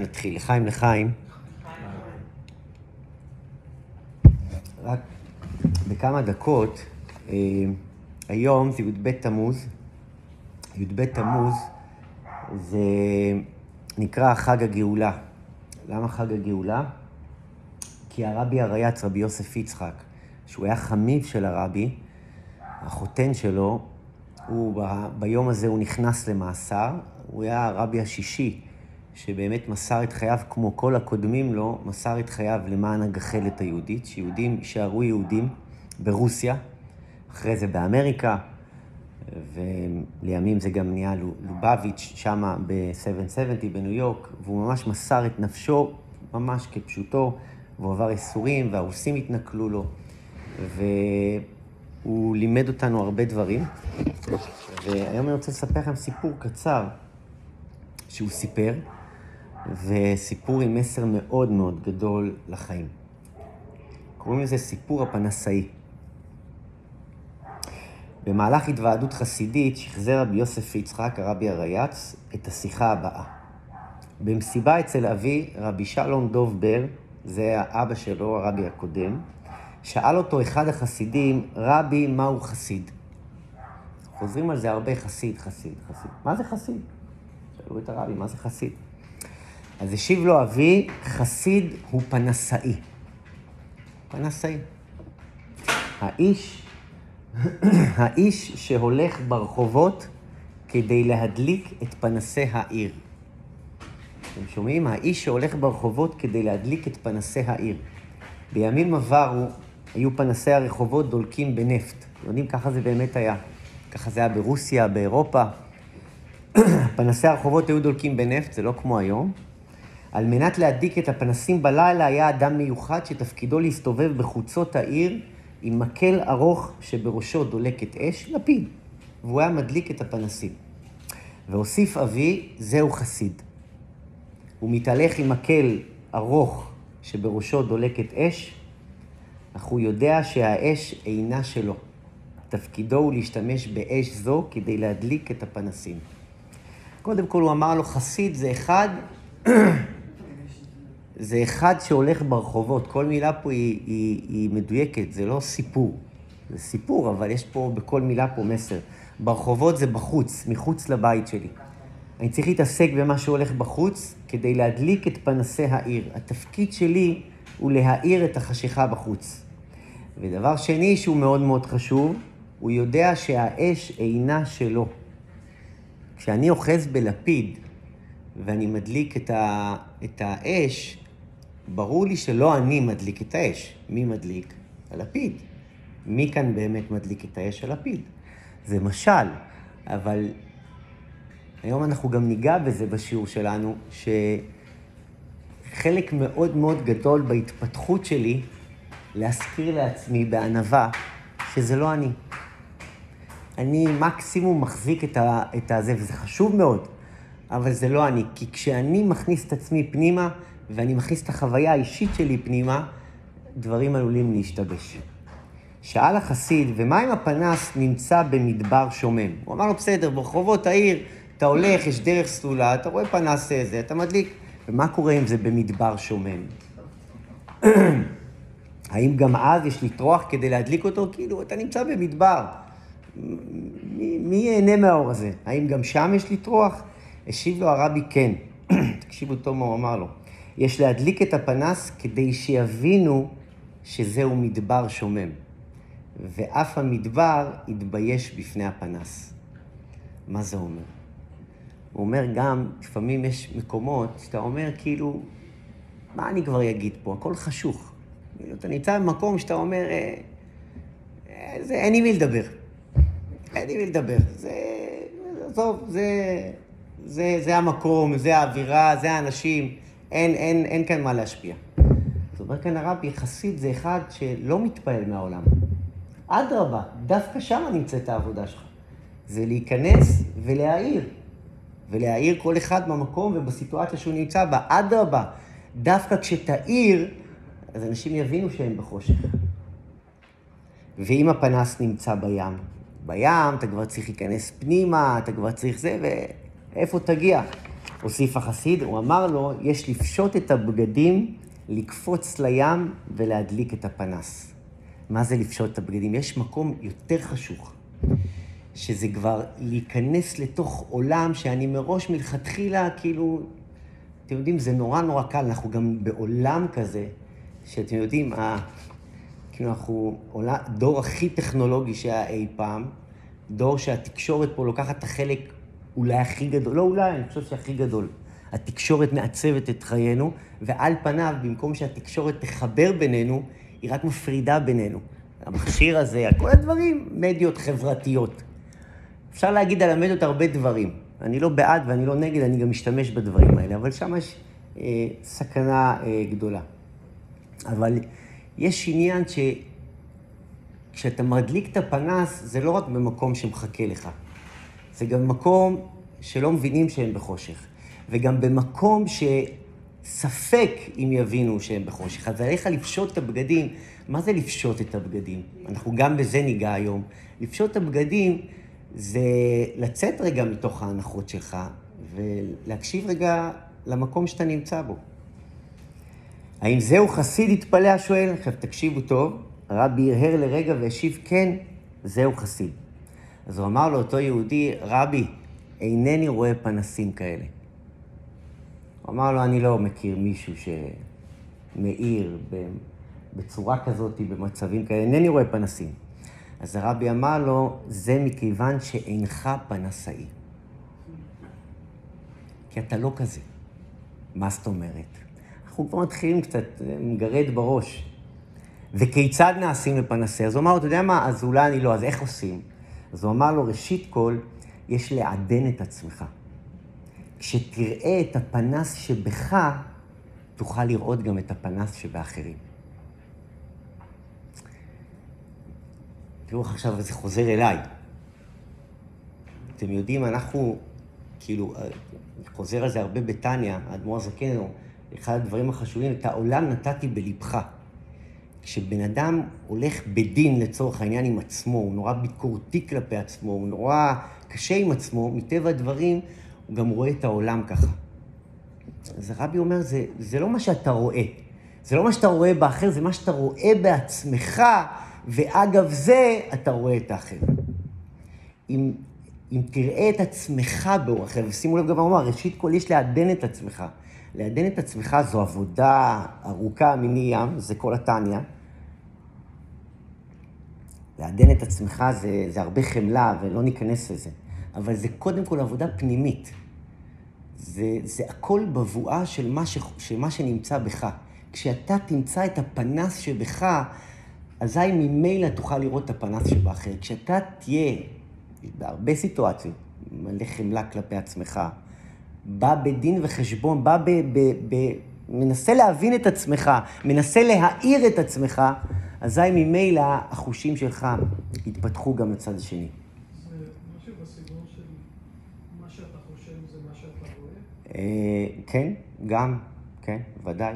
נתחיל, לחיים לחיים. רק בכמה דקות, אה, היום זה י"ב תמוז. י"ב תמוז זה נקרא חג הגאולה. למה חג הגאולה? כי הרבי הרייץ, רבי יוסף יצחק, שהוא היה חמיב של הרבי, החותן שלו, הוא ב, ביום הזה הוא נכנס למאסר, הוא היה הרבי השישי שבאמת מסר את חייו, כמו כל הקודמים לו, מסר את חייו למען הגחלת היהודית, שיהודים יישארו יהודים ברוסיה, אחרי זה באמריקה, ולימים זה גם נהיה לובביץ' שמה ב-770 בניו יורק, והוא ממש מסר את נפשו ממש כפשוטו, והוא עבר ייסורים, והרוסים התנכלו לו, והוא לימד אותנו הרבה דברים. והיום אני רוצה לספר לכם סיפור קצר שהוא סיפר, וסיפור עם מסר מאוד מאוד גדול לחיים. קוראים לזה סיפור הפנסאי. במהלך התוועדות חסידית שחזר רבי יוסף יצחק, הרבי הרייץ, את השיחה הבאה. במסיבה אצל אבי, רבי שלום דוב בר, זה האבא שלו, הרבי הקודם, שאל אותו אחד החסידים, רבי, מהו חסיד? חוזרים על זה הרבה, חסיד, חסיד, חסיד. מה זה חסיד? שאלו את הרבי, מה זה חסיד? אז השיב לו אבי, חסיד הוא פנסאי. פנסאי. האיש, האיש שהולך ברחובות כדי להדליק את פנסי העיר. אתם שומעים? האיש שהולך ברחובות כדי להדליק את פנסי העיר. בימים עברו היו פנסי הרחובות דולקים בנפט. יודעים, ככה זה באמת היה. ככה זה היה ברוסיה, באירופה. פנסי הרחובות היו דולקים בנפט, זה לא כמו היום. על מנת להדליק את הפנסים בלילה היה אדם מיוחד שתפקידו להסתובב בחוצות העיר עם מקל ארוך שבראשו דולקת אש, לפיד, והוא היה מדליק את הפנסים. והוסיף אבי, זהו חסיד. הוא מתהלך עם מקל ארוך שבראשו דולקת אש, אך הוא יודע שהאש אינה שלו. תפקידו הוא להשתמש באש זו כדי להדליק את הפנסים. קודם כל הוא אמר לו, חסיד זה אחד זה אחד שהולך ברחובות, כל מילה פה היא, היא, היא מדויקת, זה לא סיפור. זה סיפור, אבל יש פה, בכל מילה פה מסר. ברחובות זה בחוץ, מחוץ לבית שלי. אני צריך להתעסק במה שהולך בחוץ כדי להדליק את פנסי העיר. התפקיד שלי הוא להאיר את החשיכה בחוץ. ודבר שני שהוא מאוד מאוד חשוב, הוא יודע שהאש אינה שלו. כשאני אוחז בלפיד ואני מדליק את, ה, את האש, ברור לי שלא אני מדליק את האש. מי מדליק? הלפיד. מי כאן באמת מדליק את האש? הלפיד. זה משל, אבל היום אנחנו גם ניגע בזה בשיעור שלנו, שחלק מאוד מאוד גדול בהתפתחות שלי, להזכיר לעצמי בענווה שזה לא אני. אני מקסימום מחזיק את, ה, את הזה, וזה חשוב מאוד, אבל זה לא אני. כי כשאני מכניס את עצמי פנימה, ואני מכניס את החוויה האישית שלי פנימה, דברים עלולים להשתבש. שאל החסיד, ומה אם הפנס נמצא במדבר שומם? הוא אמר לו, בסדר, ברחובות העיר, אתה הולך, יש דרך סלולה, אתה רואה פנס איזה, אתה מדליק. ומה קורה אם זה במדבר שומם? האם גם אז יש לטרוח כדי להדליק אותו? כאילו, אתה נמצא במדבר. מי, מי ייהנה מהאור הזה? האם גם שם יש לטרוח? השיב לו הרבי, כן. תקשיבו טוב מה הוא אמר לו. יש להדליק את הפנס כדי שיבינו שזהו מדבר שומם. ואף המדבר יתבייש בפני הפנס. מה זה אומר? הוא אומר גם, לפעמים יש מקומות שאתה אומר כאילו, מה אני כבר אגיד פה? הכל חשוך. אתה נמצא במקום שאתה אומר, אה, אה, זה, אין עם מי לדבר. אין עם מי לדבר. זה, עזוב, זה, זה, זה המקום, זה האווירה, זה האנשים. אין, אין, אין כאן מה להשפיע. זאת אומרת כאן הרבי, חסיד זה אחד שלא מתפעל מהעולם. אדרבה, דווקא שם נמצאת העבודה שלך. זה להיכנס ולהעיר. ולהעיר כל אחד במקום ובסיטואציה שהוא נמצא בה. אדרבה, דווקא כשתעיר, אז אנשים יבינו שהם בחושך. ואם הפנס נמצא בים, בים אתה כבר צריך להיכנס פנימה, אתה כבר צריך זה, ואיפה תגיע? הוסיף החסיד, הוא אמר לו, יש לפשוט את הבגדים, לקפוץ לים ולהדליק את הפנס. מה זה לפשוט את הבגדים? יש מקום יותר חשוך, שזה כבר להיכנס לתוך עולם שאני מראש מלכתחילה, כאילו, אתם יודעים, זה נורא נורא קל, אנחנו גם בעולם כזה, שאתם יודעים, ה... כאילו אנחנו עולה, דור הכי טכנולוגי שהיה אי פעם, דור שהתקשורת פה לוקחת את החלק אולי הכי גדול, לא אולי, אני חושב שהכי גדול. התקשורת מעצבת את חיינו, ועל פניו, במקום שהתקשורת תחבר בינינו, היא רק מפרידה בינינו. המכשיר הזה, כל הדברים, מדיות חברתיות. אפשר להגיד על המדיות הרבה דברים. אני לא בעד ואני לא נגד, אני גם משתמש בדברים האלה, אבל שם יש אה, סכנה אה, גדולה. אבל יש עניין שכשאתה מדליק את הפנס, זה לא רק במקום שמחכה לך. זה גם מקום שלא מבינים שהם בחושך. וגם במקום שספק אם יבינו שהם בחושך. אז עליך לפשוט את הבגדים. מה זה לפשוט את הבגדים? אנחנו גם בזה ניגע היום. לפשוט את הבגדים זה לצאת רגע מתוך ההנחות שלך ולהקשיב רגע למקום שאתה נמצא בו. האם זהו חסיד התפלא השואל? עכשיו תקשיבו טוב, רבי הרהר לרגע והשיב כן, זהו חסיד. אז הוא אמר לאותו יהודי, רבי, אינני רואה פנסים כאלה. הוא אמר לו, אני לא מכיר מישהו שמאיר בצורה כזאת, במצבים כאלה, אינני רואה פנסים. אז הרבי אמר לו, זה מכיוון שאינך פנסאי. כי אתה לא כזה. מה זאת אומרת? אנחנו כבר מתחילים קצת, מגרד בראש. וכיצד נעשים לפנסי? אז הוא אמר אתה יודע מה, אז אולי אני לא, אז איך עושים? אז הוא אמר לו, ראשית כל, יש לעדן את עצמך. כשתראה את הפנס שבך, תוכל לראות גם את הפנס שבאחרים. תראו איך עכשיו זה חוזר אליי. אתם יודעים, אנחנו, כאילו, חוזר על זה הרבה בתניא, האדמו"ר הזקן, אחד הדברים החשובים, את העולם נתתי בלבך. כשבן אדם הולך בדין לצורך העניין עם עצמו, הוא נורא ביקורתי כלפי עצמו, הוא נורא קשה עם עצמו, מטבע הדברים הוא גם רואה את העולם ככה. אז הרבי אומר, זה, זה לא מה שאתה רואה. זה לא מה שאתה רואה באחר, זה מה שאתה רואה בעצמך, ואגב זה אתה רואה את האחר. אם, אם תראה את עצמך באור אחר, ושימו לב גם מה הוא אמר, ראשית כל יש לעדן את עצמך. לעדן את עצמך זו עבודה ארוכה מני ים, זה כל התניא. לעדן את עצמך זה, זה הרבה חמלה, ולא ניכנס לזה. אבל זה קודם כל עבודה פנימית. זה, זה הכל בבואה של מה, ש, של מה שנמצא בך. כשאתה תמצא את הפנס שבך, אזי ממילא תוכל לראות את הפנס שבאחר. כשאתה תהיה, בהרבה סיטואציות, מלא חמלה כלפי עצמך, בא בדין וחשבון, בא ב... ב, ב מנסה להבין את עצמך, מנסה להאיר את עצמך, אזי ממילא החושים שלך יתפתחו גם לצד השני. אה, כן, גם, כן, ודאי.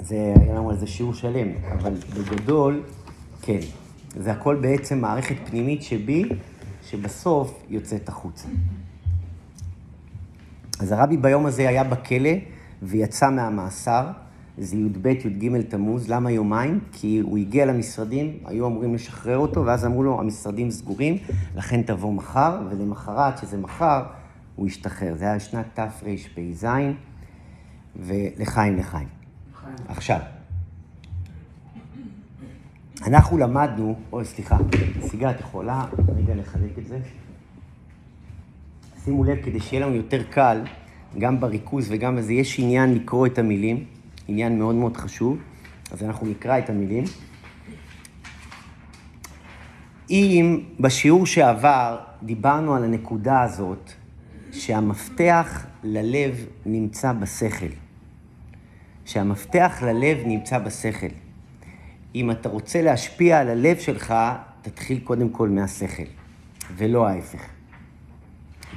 זה, היה לנו על זה שיעור שלם, אבל בגדול, כן. זה הכל בעצם מערכת פנימית שבי, שבסוף יוצאת החוצה. אז הרבי ביום הזה היה בכלא ויצא מהמאסר, זה י"ב, י"ג תמוז, למה יומיים? כי הוא הגיע למשרדים, היו אמורים לשחרר אותו, ואז אמרו לו, המשרדים סגורים, לכן תבוא מחר, ולמחרת, שזה מחר, הוא השתחרר. זה היה שנת תרפ"ז, ולחיים לחיים. עכשיו, אנחנו למדנו, אוי, סליחה, סיגה, את יכולה רגע לחלק את זה? שימו לב, כדי שיהיה לנו יותר קל, גם בריכוז וגם בזה, יש עניין לקרוא את המילים, עניין מאוד מאוד חשוב, אז אנחנו נקרא את המילים. אם בשיעור שעבר דיברנו על הנקודה הזאת, שהמפתח ללב נמצא בשכל. שהמפתח ללב נמצא בשכל. אם אתה רוצה להשפיע על הלב שלך, תתחיל קודם כל מהשכל, ולא ההפך.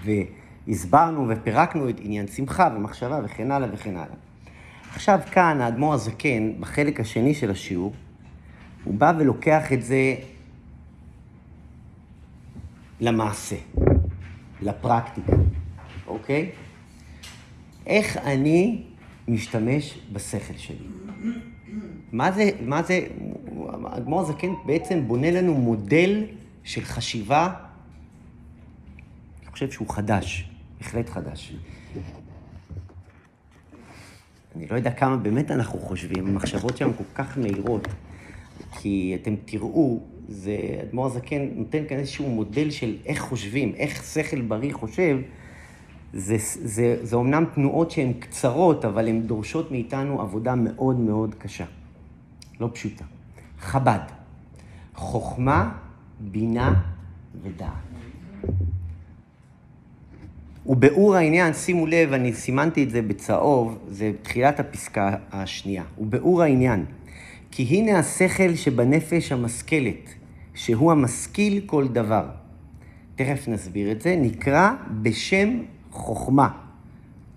והסברנו ופירקנו את עניין שמחה ומחשבה וכן הלאה וכן הלאה. עכשיו כאן האדמו"ר הזקן, בחלק השני של השיעור, הוא בא ולוקח את זה למעשה, לפרקטיקה. אוקיי? איך אני משתמש בשכל שלי? מה זה, מה זה, האדמו"ר הזקן בעצם בונה לנו מודל של חשיבה, חושב שהוא חדש, בהחלט חדש. אני לא יודע כמה באמת אנחנו חושבים, המחשבות שלנו כל כך מהירות, כי אתם תראו, זה, אדמו"ר הזקן נותן כאן איזשהו מודל של איך חושבים, איך שכל בריא חושב, זה, זה, זה אומנם תנועות שהן קצרות, אבל הן דורשות מאיתנו עבודה מאוד מאוד קשה. לא פשוטה. חב"ד, חוכמה, בינה ודעת. וביאור העניין, שימו לב, אני סימנתי את זה בצהוב, זה תחילת הפסקה השנייה. וביאור העניין, כי הנה השכל שבנפש המשכלת, שהוא המשכיל כל דבר. תכף נסביר את זה, נקרא בשם חוכמה.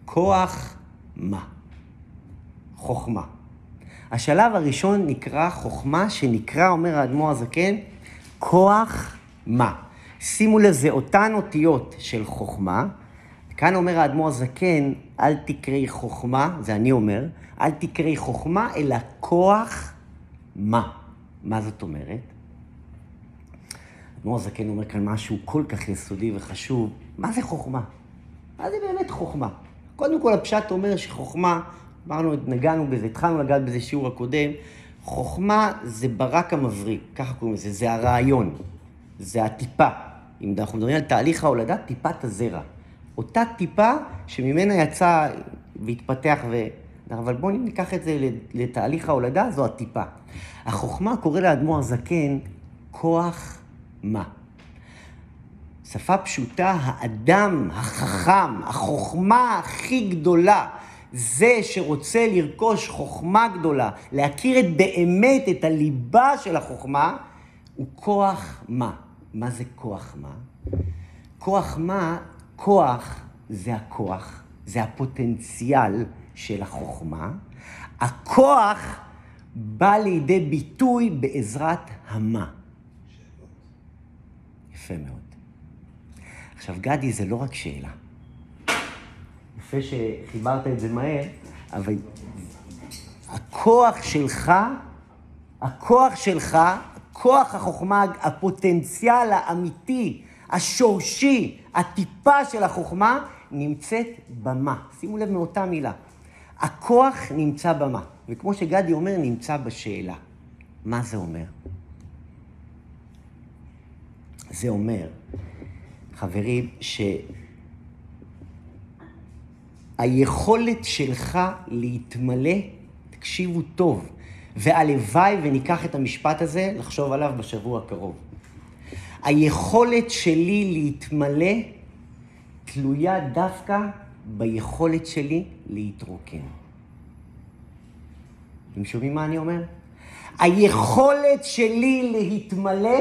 כוח מה? חוכמה. השלב הראשון נקרא חוכמה, שנקרא, אומר האדמו"ר הזקן, כוח מה. שימו לב, זה אותן אותיות של חוכמה. כאן אומר האדמו"ר הזקן, אל תקראי חוכמה, זה אני אומר, אל תקראי חוכמה, אלא כוח מה. מה זאת אומרת? האדמו"ר הזקן אומר כאן משהו כל כך יסודי וחשוב. מה זה חוכמה? מה זה באמת חוכמה? קודם כל, הפשט אומר שחוכמה, אמרנו, נגענו בזה, התחלנו לגעת בזה שיעור הקודם, חוכמה זה ברק המבריא, ככה קוראים לזה, זה הרעיון, זה הטיפה. אם אנחנו מדברים על תהליך ההולדה, טיפת הזרע. אותה טיפה שממנה יצא והתפתח ו... אבל בואו ניקח את זה לתהליך ההולדה, זו הטיפה. החוכמה קורא לאדמו"ר הזקן כוח מה. שפה פשוטה, האדם החכם, החוכמה הכי גדולה, זה שרוצה לרכוש חוכמה גדולה, להכיר את באמת את הליבה של החוכמה, הוא כוח מה. מה זה כוח מה? כוח מה, כוח זה הכוח, זה הפוטנציאל של החוכמה. הכוח בא לידי ביטוי בעזרת המה. יפה מאוד. עכשיו, גדי, זה לא רק שאלה. יפה שחיברת את זה מהר, אבל הכוח שלך, הכוח שלך, כוח החוכמה, הפוטנציאל האמיתי, השורשי, הטיפה של החוכמה, נמצאת במה. שימו לב מאותה מילה. הכוח נמצא במה. וכמו שגדי אומר, נמצא בשאלה. מה זה אומר? זה אומר חברים, שהיכולת שלך להתמלא, תקשיבו טוב, והלוואי וניקח את המשפט הזה, לחשוב עליו בשבוע הקרוב. היכולת שלי להתמלא תלויה דווקא ביכולת שלי להתרוקן. אתם שומעים מה אני אומר? היכולת שלי להתמלא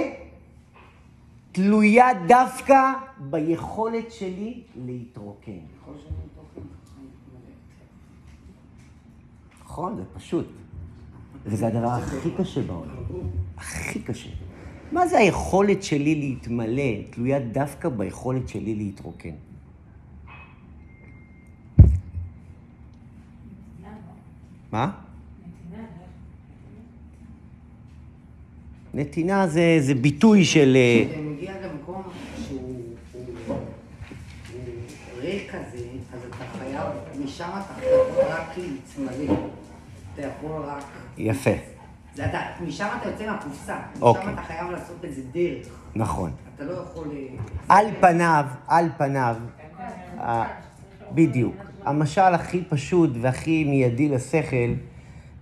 תלויה דווקא ביכולת שלי להתרוקן. נכון, זה פשוט. וזה הדבר הכי קשה בעולם. הכי קשה. מה זה היכולת שלי להתמלא תלויה דווקא ביכולת שלי להתרוקן? מה? נתינה זה, זה ביטוי של... אה, זה מגיע למקום שהוא ריק כזה, אז אתה חייב, משם אתה יכול רק להתמלא. אתה יכול רק... יפה. משם אתה יוצא מהקופסה. אוקיי. משם אתה חייב לעשות איזה דרך. נכון. אתה לא יכול... אה, על פניו, על פניו, בדיוק. המשל הכי פשוט והכי מיידי לשכל,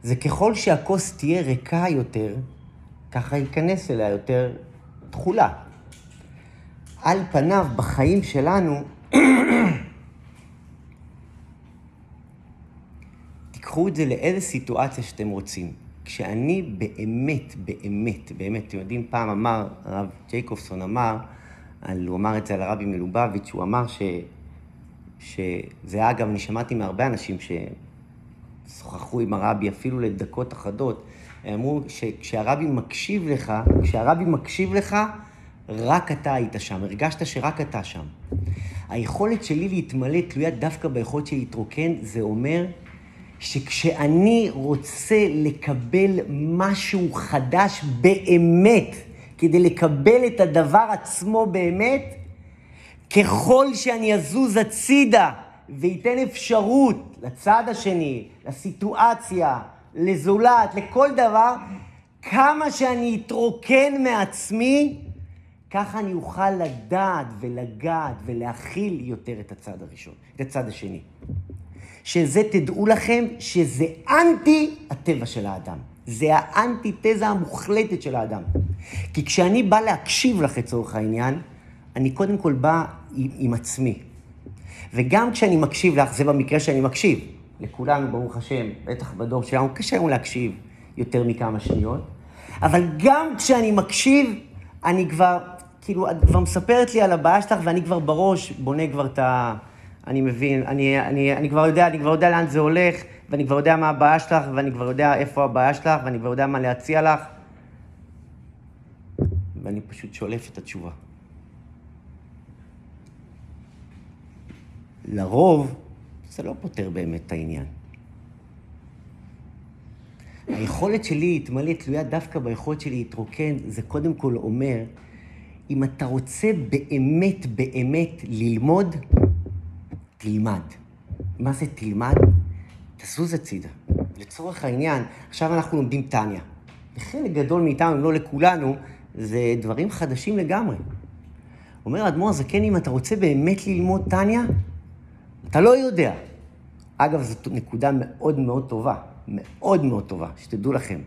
זה ככל שהכוס תהיה ריקה יותר, ככה ייכנס אליה יותר תכולה. על פניו, בחיים שלנו, תיקחו את זה לאיזה סיטואציה שאתם רוצים. כשאני באמת, באמת, באמת, אתם יודעים, פעם אמר, הרב ג'ייקובסון אמר, על, הוא אמר את זה על הרבי מלובביץ', הוא אמר ש... שזה אגב, אני שמעתי מהרבה אנשים ששוחחו עם הרבי אפילו לדקות אחדות, אמרו שכשהרבי מקשיב לך, כשהרבי מקשיב לך, רק אתה היית שם, הרגשת שרק אתה שם. היכולת שלי להתמלא תלויה דווקא ביכולת שלי להתרוקן, זה אומר שכשאני רוצה לקבל משהו חדש באמת, כדי לקבל את הדבר עצמו באמת, ככל שאני אזוז הצידה וייתן אפשרות לצד השני, לסיטואציה, לזולת, לכל דבר, כמה שאני אתרוקן מעצמי, ככה אני אוכל לדעת ולגעת ולהכיל יותר את הצד הראשון, את הצד השני. שזה, תדעו לכם, שזה אנטי הטבע של האדם. זה האנטי-תזה המוחלטת של האדם. כי כשאני בא להקשיב לך לצורך העניין, אני קודם כל בא עם, עם עצמי. וגם כשאני מקשיב לך, זה במקרה שאני מקשיב. לכולנו, ברוך השם, בטח בדור שלנו, קשה לנו להקשיב יותר מכמה שניות. אבל גם כשאני מקשיב, אני כבר, כאילו, את כבר מספרת לי על הבעיה שלך, ואני כבר בראש בונה כבר את ה... אני מבין, אני, אני, אני כבר יודע, אני כבר יודע לאן זה הולך, ואני כבר יודע מה הבעיה שלך, ואני כבר יודע איפה הבעיה שלך, ואני כבר יודע מה להציע לך. ואני פשוט שולף את התשובה. לרוב, זה לא פותר באמת את העניין. היכולת שלי להתמלא תלויה דווקא ביכולת שלי להתרוקן, זה קודם כל אומר, אם אתה רוצה באמת באמת ללמוד, תלמד. מה זה תלמד? תזוז הצידה. לצורך העניין, עכשיו אנחנו לומדים טניה. לחלק גדול מאיתנו, אם לא לכולנו, זה דברים חדשים לגמרי. אומר אדמו"ר הזקן, אם אתה רוצה באמת ללמוד טניה, אתה לא יודע. אגב, זאת נקודה מאוד מאוד טובה, מאוד מאוד טובה, שתדעו לכם.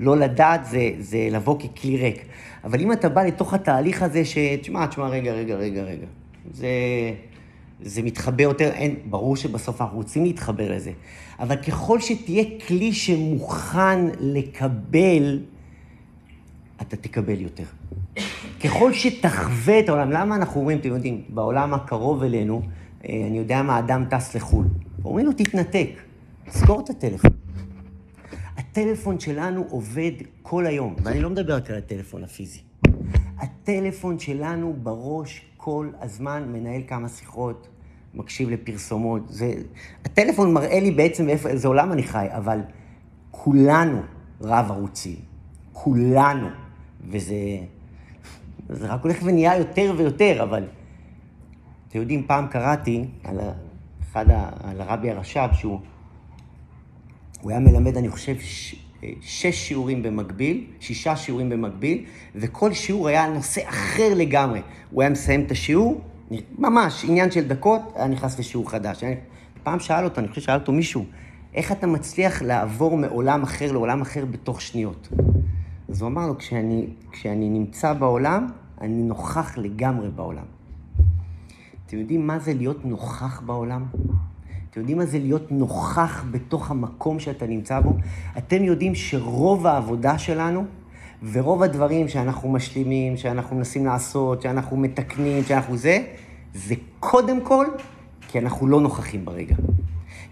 לא לדעת זה, זה לבוא ככלי ריק. אבל אם אתה בא לתוך התהליך הזה, ש... תשמע, תשמע, רגע, רגע, רגע, רגע. זה, זה מתחבא יותר, אין, ברור שבסוף אנחנו רוצים להתחבר לזה. אבל ככל שתהיה כלי שמוכן לקבל, אתה תקבל יותר. ככל שתחווה את העולם, למה אנחנו אומרים, אתם יודעים, בעולם הקרוב אלינו, אה, אני יודע מה, אדם טס לחו"ל. אומרים לו, תתנתק, סגור את הטלפון. הטלפון שלנו עובד כל היום, ואני לא מדבר רק על הטלפון הפיזי. הטלפון שלנו בראש כל הזמן מנהל כמה שיחות, מקשיב לפרסומות. זה... הטלפון מראה לי בעצם איזה עולם אני חי, אבל כולנו רב ערוצים. כולנו. וזה זה רק הולך ונהיה יותר ויותר, אבל... אתם יודעים, פעם קראתי על אחד, ה... על הרבי הרש"ב, שהוא הוא היה מלמד, אני חושב, ש... שש שיעורים במקביל, שישה שיעורים במקביל, וכל שיעור היה נושא אחר לגמרי. הוא היה מסיים את השיעור, ממש, עניין של דקות, היה נכנס לשיעור חדש. פעם שאל אותו, אני חושב ששאל אותו מישהו, איך אתה מצליח לעבור מעולם אחר לעולם אחר בתוך שניות? אז הוא אמר לו, כשאני, כשאני נמצא בעולם, אני נוכח לגמרי בעולם. אתם יודעים מה זה להיות נוכח בעולם? אתם יודעים מה זה להיות נוכח בתוך המקום שאתה נמצא בו? אתם יודעים שרוב העבודה שלנו ורוב הדברים שאנחנו משלימים, שאנחנו מנסים לעשות, שאנחנו מתקנים, שאנחנו זה, זה קודם כל כי אנחנו לא נוכחים ברגע.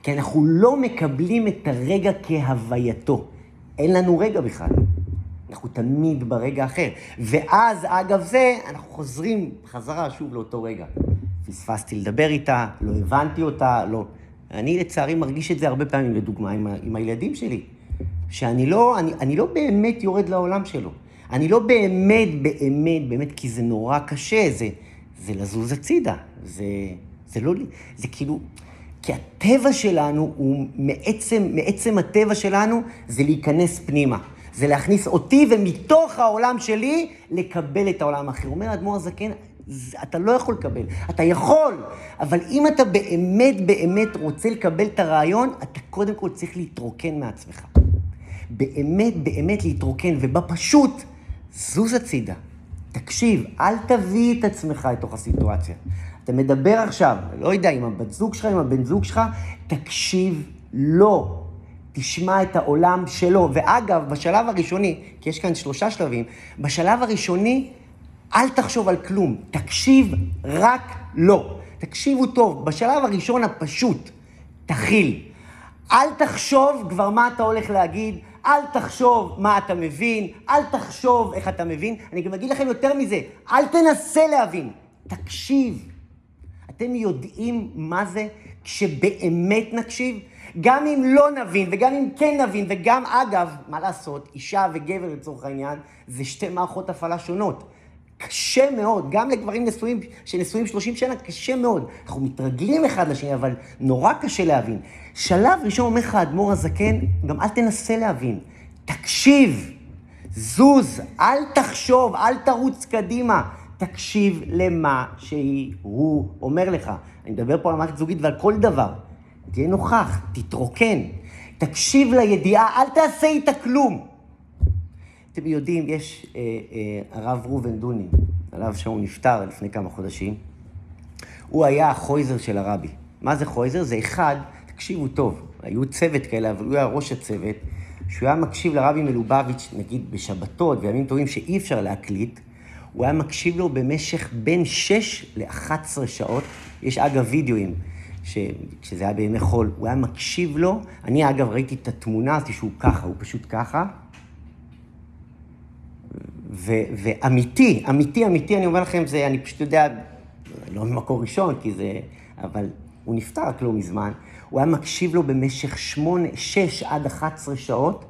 כי אנחנו לא מקבלים את הרגע כהווייתו. אין לנו רגע בכלל. אנחנו תמיד ברגע אחר. ואז, אגב זה, אנחנו חוזרים חזרה שוב לאותו רגע. פספסתי לדבר איתה, לא הבנתי אותה, לא... אני לצערי מרגיש את זה הרבה פעמים, לדוגמה, עם. עם הילדים שלי. שאני לא, אני, אני לא באמת יורד לעולם שלו. אני לא באמת, באמת, באמת, כי זה נורא קשה, זה, זה לזוז הצידה. זה, זה לא, זה כאילו, כי הטבע שלנו הוא, מעצם, מעצם הטבע שלנו, זה להיכנס פנימה. זה להכניס אותי ומתוך העולם שלי לקבל את העולם האחר. אומר האדמו"ר הזקן, אתה לא יכול לקבל. אתה יכול, אבל אם אתה באמת באמת רוצה לקבל את הרעיון, אתה קודם כל צריך להתרוקן מעצמך. באמת באמת להתרוקן, ובפשוט, זוז הצידה. תקשיב, אל תביא את עצמך לתוך הסיטואציה. אתה מדבר עכשיו, לא יודע, עם הבת זוג שלך, עם הבן זוג שלך, תקשיב לו. תשמע את העולם שלו. ואגב, בשלב הראשוני, כי יש כאן שלושה שלבים, בשלב הראשוני, אל תחשוב על כלום, תקשיב רק לו. תקשיבו טוב, בשלב הראשון הפשוט, תכיל. אל תחשוב כבר מה אתה הולך להגיד, אל תחשוב מה אתה מבין, אל תחשוב איך אתה מבין. אני גם אגיד לכם יותר מזה, אל תנסה להבין, תקשיב. אתם יודעים מה זה כשבאמת נקשיב? גם אם לא נבין, וגם אם כן נבין, וגם אגב, מה לעשות, אישה וגבר לצורך העניין, זה שתי מערכות הפעלה שונות. קשה מאוד, גם לגברים נשואים, שנשואים 30 שנה, קשה מאוד. אנחנו מתרגלים אחד לשני, אבל נורא קשה להבין. שלב ראשון אומר לך האדמו"ר הזקן, גם אל תנסה להבין, תקשיב, זוז, אל תחשוב, אל תרוץ קדימה, תקשיב למה שהוא אומר לך. אני מדבר פה על מערכת זוגית ועל כל דבר. תהיה נוכח, תתרוקן, תקשיב לידיעה, אל תעשה איתה כלום. אתם יודעים, יש אה, אה, הרב ראובן דוני, עליו שהוא נפטר לפני כמה חודשים. הוא היה החויזר של הרבי. מה זה חויזר? זה אחד, תקשיבו טוב, היו צוות כאלה, אבל הוא היה ראש הצוות, שהוא היה מקשיב לרבי מלובביץ', נגיד בשבתות, וימים טובים שאי אפשר להקליט, הוא היה מקשיב לו במשך בין 6 ל-11 שעות. יש אגב וידאוים, כשזה היה בימי חול, הוא היה מקשיב לו. אני אגב ראיתי את התמונה הזאת שהוא ככה, הוא פשוט ככה. ו- ואמיתי, אמיתי, אמיתי, אני אומר לכם, זה, אני פשוט יודע, לא ממקור ראשון, כי זה, אבל הוא נפטר רק לא מזמן. הוא היה מקשיב לו במשך שמונה, שש עד אחת עשרה שעות,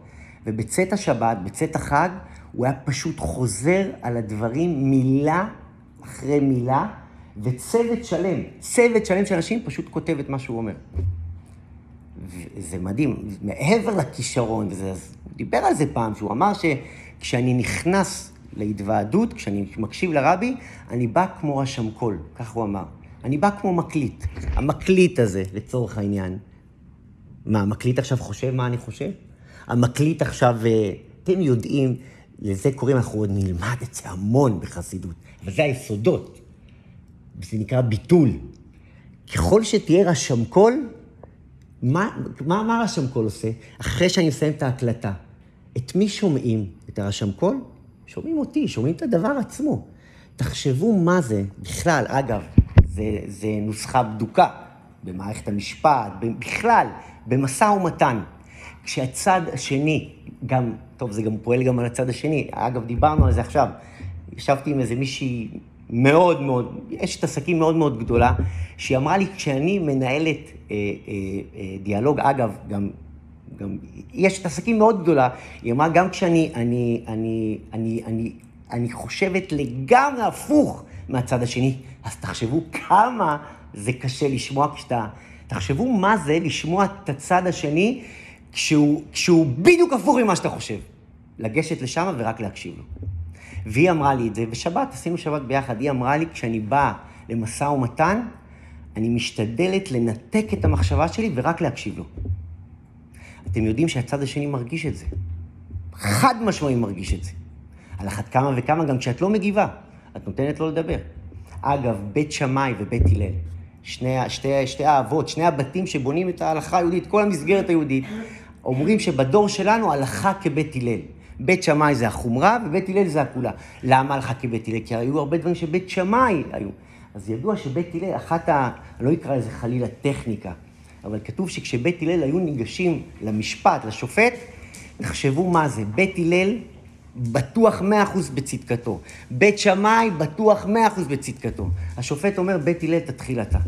ובצאת השבת, בצאת החג, הוא היה פשוט חוזר על הדברים מילה אחרי מילה, וצוות שלם, צוות שלם של אנשים פשוט כותב את מה שהוא אומר. זה מדהים, מעבר לכישרון, וזה, הוא דיבר על זה פעם, שהוא אמר שכשאני נכנס להתוועדות, כשאני מקשיב לרבי, אני בא כמו רשמקול, כך הוא אמר. אני בא כמו מקליט. המקליט הזה, לצורך העניין, מה, המקליט עכשיו חושב מה אני חושב? המקליט עכשיו, אה, אתם יודעים, לזה קוראים, אנחנו עוד נלמד את זה המון בחסידות, אבל זה היסודות. וזה נקרא ביטול. ככל שתהיה רשמקול, מה, מה, מה רשמקול עושה? אחרי שאני מסיים את ההקלטה, את מי שומעים? את הרשמקול? שומעים אותי, שומעים את הדבר עצמו. תחשבו מה זה, בכלל, אגב, זה, זה נוסחה בדוקה במערכת המשפט, בכלל, במשא ומתן. כשהצד השני, גם, טוב, זה גם פועל גם על הצד השני, אגב, דיברנו על זה עכשיו, ישבתי עם איזה מישהי מאוד מאוד, אשת עסקים מאוד מאוד גדולה, שהיא אמרה לי, כשאני מנהלת אה, אה, אה, דיאלוג, אגב, גם, גם היא אשת עסקים מאוד גדולה, היא אמרה, גם כשאני אני, אני, אני, אני, אני חושבת לגמרי הפוך מהצד השני, אז תחשבו כמה זה קשה לשמוע כשאתה... תחשבו מה זה לשמוע את הצד השני כשהוא, כשהוא בדיוק הפוך ממה שאתה חושב. לגשת לשם ורק להקשיב לו. והיא אמרה לי את זה, בשבת, עשינו שבת ביחד, היא אמרה לי, כשאני באה למשא ומתן, אני משתדלת לנתק את המחשבה שלי ורק להקשיב לו. אתם יודעים שהצד השני מרגיש את זה. חד משמעי מרגיש את זה. על אחת כמה וכמה, גם כשאת לא מגיבה, את נותנת לו לדבר. אגב, בית שמאי ובית הלל, שני, שתי, שתי האבות, שני הבתים שבונים את ההלכה היהודית, כל המסגרת היהודית, אומרים שבדור שלנו הלכה כבית הלל. בית שמאי זה החומרה ובית הלל זה הכולה. למה הלכה כבית הלל? כי היו הרבה דברים שבית שמאי היו. אז ידוע שבית הלל, אחת ה... לא אקרא לזה חלילה טכניקה, אבל כתוב שכשבית הלל היו ניגשים למשפט, לשופט, תחשבו מה זה. בית הלל בטוח מאה אחוז בצדקתו. בית שמאי בטוח מאה אחוז בצדקתו. השופט אומר, בית הלל תתחיל אתה.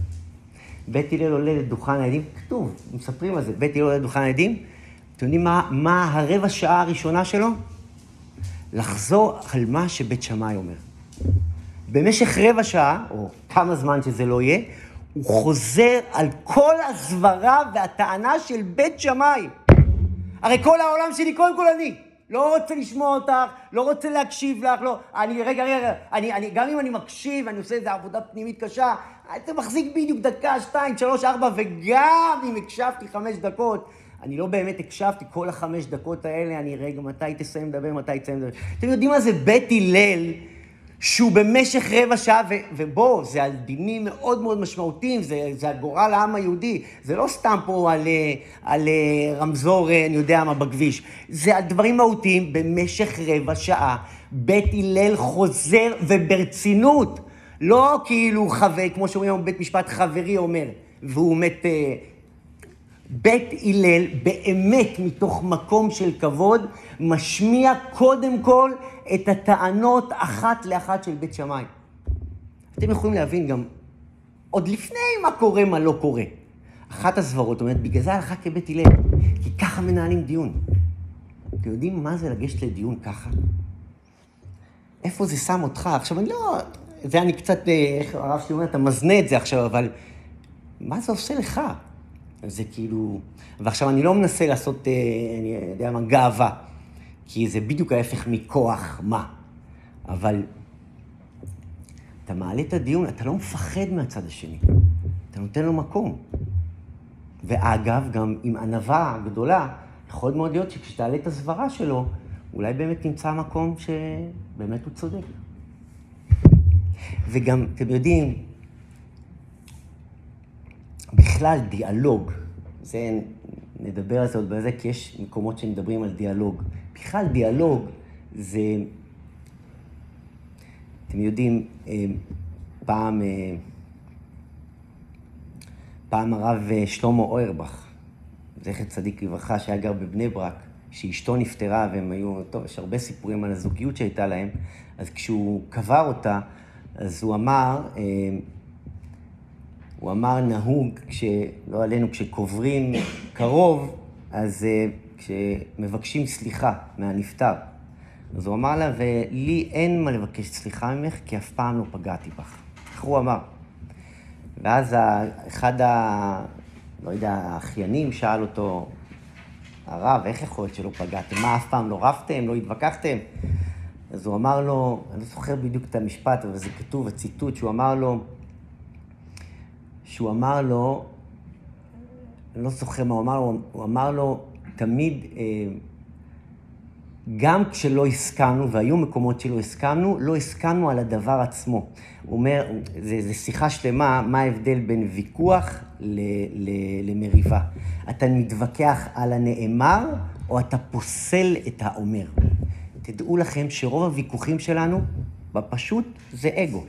בית הלל עולה לדוכן העדים, כתוב, מספרים על זה, בית הלל עולה לדוכן העדים, אתם יודעים מה, מה הרבע שעה הראשונה שלו? לחזור על מה שבית שמאי אומר. במשך רבע שעה, או כמה זמן שזה לא יהיה, הוא חוזר על כל הסברה והטענה של בית שמאי. הרי כל העולם שלי, קודם כל אני. לא רוצה לשמוע אותך, לא רוצה להקשיב לך, לא... אני, רגע, רגע, אני, אני, גם אם אני מקשיב, אני עושה איזו עבודה פנימית קשה, אתה מחזיק בדיוק דקה, שתיים, שלוש, ארבע, וגם אם הקשבתי חמש דקות, אני לא באמת הקשבתי כל החמש דקות האלה, אני רגע, מתי תסיים לדבר, מתי תסיים לדבר. אתם יודעים מה זה בית הלל? שהוא במשך רבע שעה, ו- ובוא, זה על דינים מאוד מאוד משמעותיים, זה, זה הגורל העם היהודי, זה לא סתם פה על, אה, על אה, רמזור, אה, אני יודע מה, בכביש, זה על דברים מהותיים. במשך רבע שעה. בית הלל חוזר, וברצינות, לא כאילו חבר, כמו שאומרים בית משפט חברי אומר, והוא מת... בית הלל, באמת מתוך מקום של כבוד, משמיע קודם כל את הטענות אחת לאחת של בית שמאי. אתם יכולים להבין גם עוד לפני מה קורה, מה לא קורה. אחת הסברות אומרת, בגלל זה הלכה כבית הלל, כי ככה מנהלים דיון. אתם יודעים מה זה לגשת לדיון ככה? איפה זה שם אותך? עכשיו, אני לא... זה אני קצת, אה, איך הרב שלי אומר, אתה מזנה את זה עכשיו, אבל מה זה עושה לך? זה כאילו... ועכשיו, אני לא מנסה לעשות, אה, אני יודע מה, גאווה, כי זה בדיוק ההפך מכוח מה. אבל אתה מעלה את הדיון, אתה לא מפחד מהצד השני, אתה נותן לו מקום. ואגב, גם עם ענווה גדולה, יכול מאוד להיות שכשתעלה את הסברה שלו, אולי באמת תמצא מקום שבאמת הוא צודק. וגם, אתם יודעים, בכלל דיאלוג, זה, נדבר על זה עוד בזה, כי יש מקומות שמדברים על דיאלוג. בכלל דיאלוג זה, אתם יודעים, אה, פעם, אה, פעם הרב אה, שלמה אוירבך, זכר צדיק לברכה, שהיה גר בבני ברק, שאשתו נפטרה והם היו, טוב, יש הרבה סיפורים על הזוגיות שהייתה להם, אז כשהוא קבר אותה, אז הוא אמר, הוא אמר נהוג, כש, לא עלינו, כשקוברים קרוב, אז כשמבקשים סליחה מהנפטר. אז הוא אמר לה, ולי אין מה לבקש סליחה ממך, כי אף פעם לא פגעתי בך. איך הוא אמר? ואז אחד ה... לא יודע, האחיינים שאל אותו, הרב, איך יכול להיות שלא פגעתם? מה, אף פעם לא רבתם? לא התווכחתם? אז הוא אמר לו, אני לא זוכר בדיוק את המשפט, אבל זה כתוב, הציטוט, שהוא אמר לו, שהוא אמר לו, אני לא זוכר מה הוא אמר לו, הוא אמר לו, תמיד, אה, גם כשלא הסכמנו, והיו מקומות שלא הסכמנו, לא הסכמנו על הדבר עצמו. הוא אומר, זו שיחה שלמה, מה ההבדל בין ויכוח ל, ל, למריבה. אתה מתווכח על הנאמר, או אתה פוסל את האומר. תדעו לכם שרוב הוויכוחים שלנו, בפשוט, זה אגו.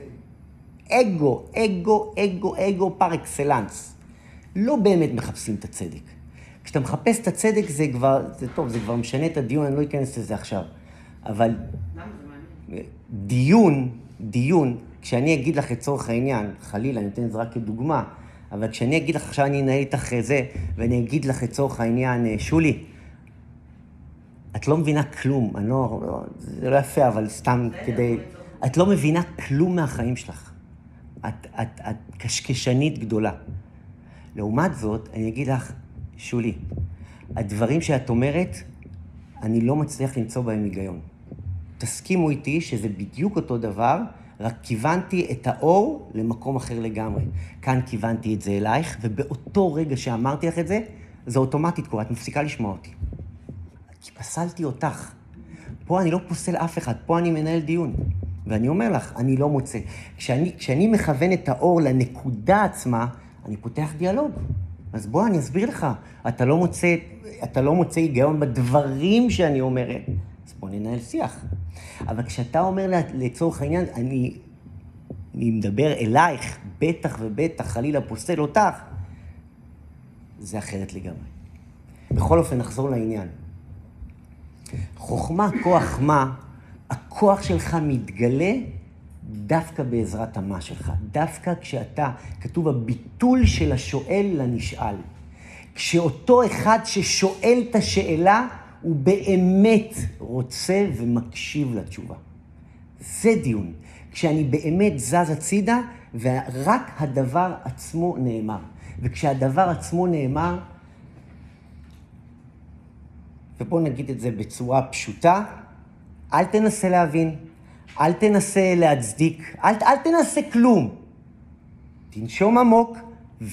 אגו, אגו, אגו, אגו פר אקסלנס. לא באמת מחפשים את הצדק. כשאתה מחפש את הצדק זה כבר, זה טוב, זה כבר משנה את הדיון, אני לא אכנס לזה עכשיו. אבל... דיון, דיון, כשאני אגיד לך לצורך העניין, חלילה, אני נותן את זה רק כדוגמה, אבל כשאני אגיד לך עכשיו אני אנהל איתך זה, ואני אגיד לך לצורך העניין, אה, שולי, את לא מבינה כלום, אני לא, לא זה לא יפה, אבל סתם כדי... את לא מבינה כלום מהחיים שלך. את, את, את קשקשנית גדולה. לעומת זאת, אני אגיד לך, שולי, הדברים שאת אומרת, אני לא מצליח למצוא בהם היגיון. תסכימו איתי שזה בדיוק אותו דבר, רק כיוונתי את האור למקום אחר לגמרי. כאן כיוונתי את זה אלייך, ובאותו רגע שאמרתי לך את זה, זה אוטומטית קורה, את מפסיקה לשמוע אותי. כי פסלתי אותך. פה אני לא פוסל אף אחד, פה אני מנהל דיון. ואני אומר לך, אני לא מוצא. כשאני, כשאני מכוון את האור לנקודה עצמה, אני פותח דיאלוג. אז בוא, אני אסביר לך. אתה לא מוצא, אתה לא מוצא היגיון בדברים שאני אומרת, אז בוא ננהל שיח. אבל כשאתה אומר לצורך העניין, אני, אני מדבר אלייך, בטח ובטח, חלילה פוסל אותך, זה אחרת לגמרי. בכל אופן, נחזור לעניין. חוכמה, כוח מה, הכוח שלך מתגלה דווקא בעזרת המה שלך. דווקא כשאתה, כתוב הביטול של השואל לנשאל. כשאותו אחד ששואל את השאלה, הוא באמת רוצה ומקשיב לתשובה. זה דיון. כשאני באמת זז הצידה, ורק הדבר עצמו נאמר. וכשהדבר עצמו נאמר, ובואו נגיד את זה בצורה פשוטה, אל תנסה להבין, אל תנסה להצדיק, אל, אל תנסה כלום. תנשום עמוק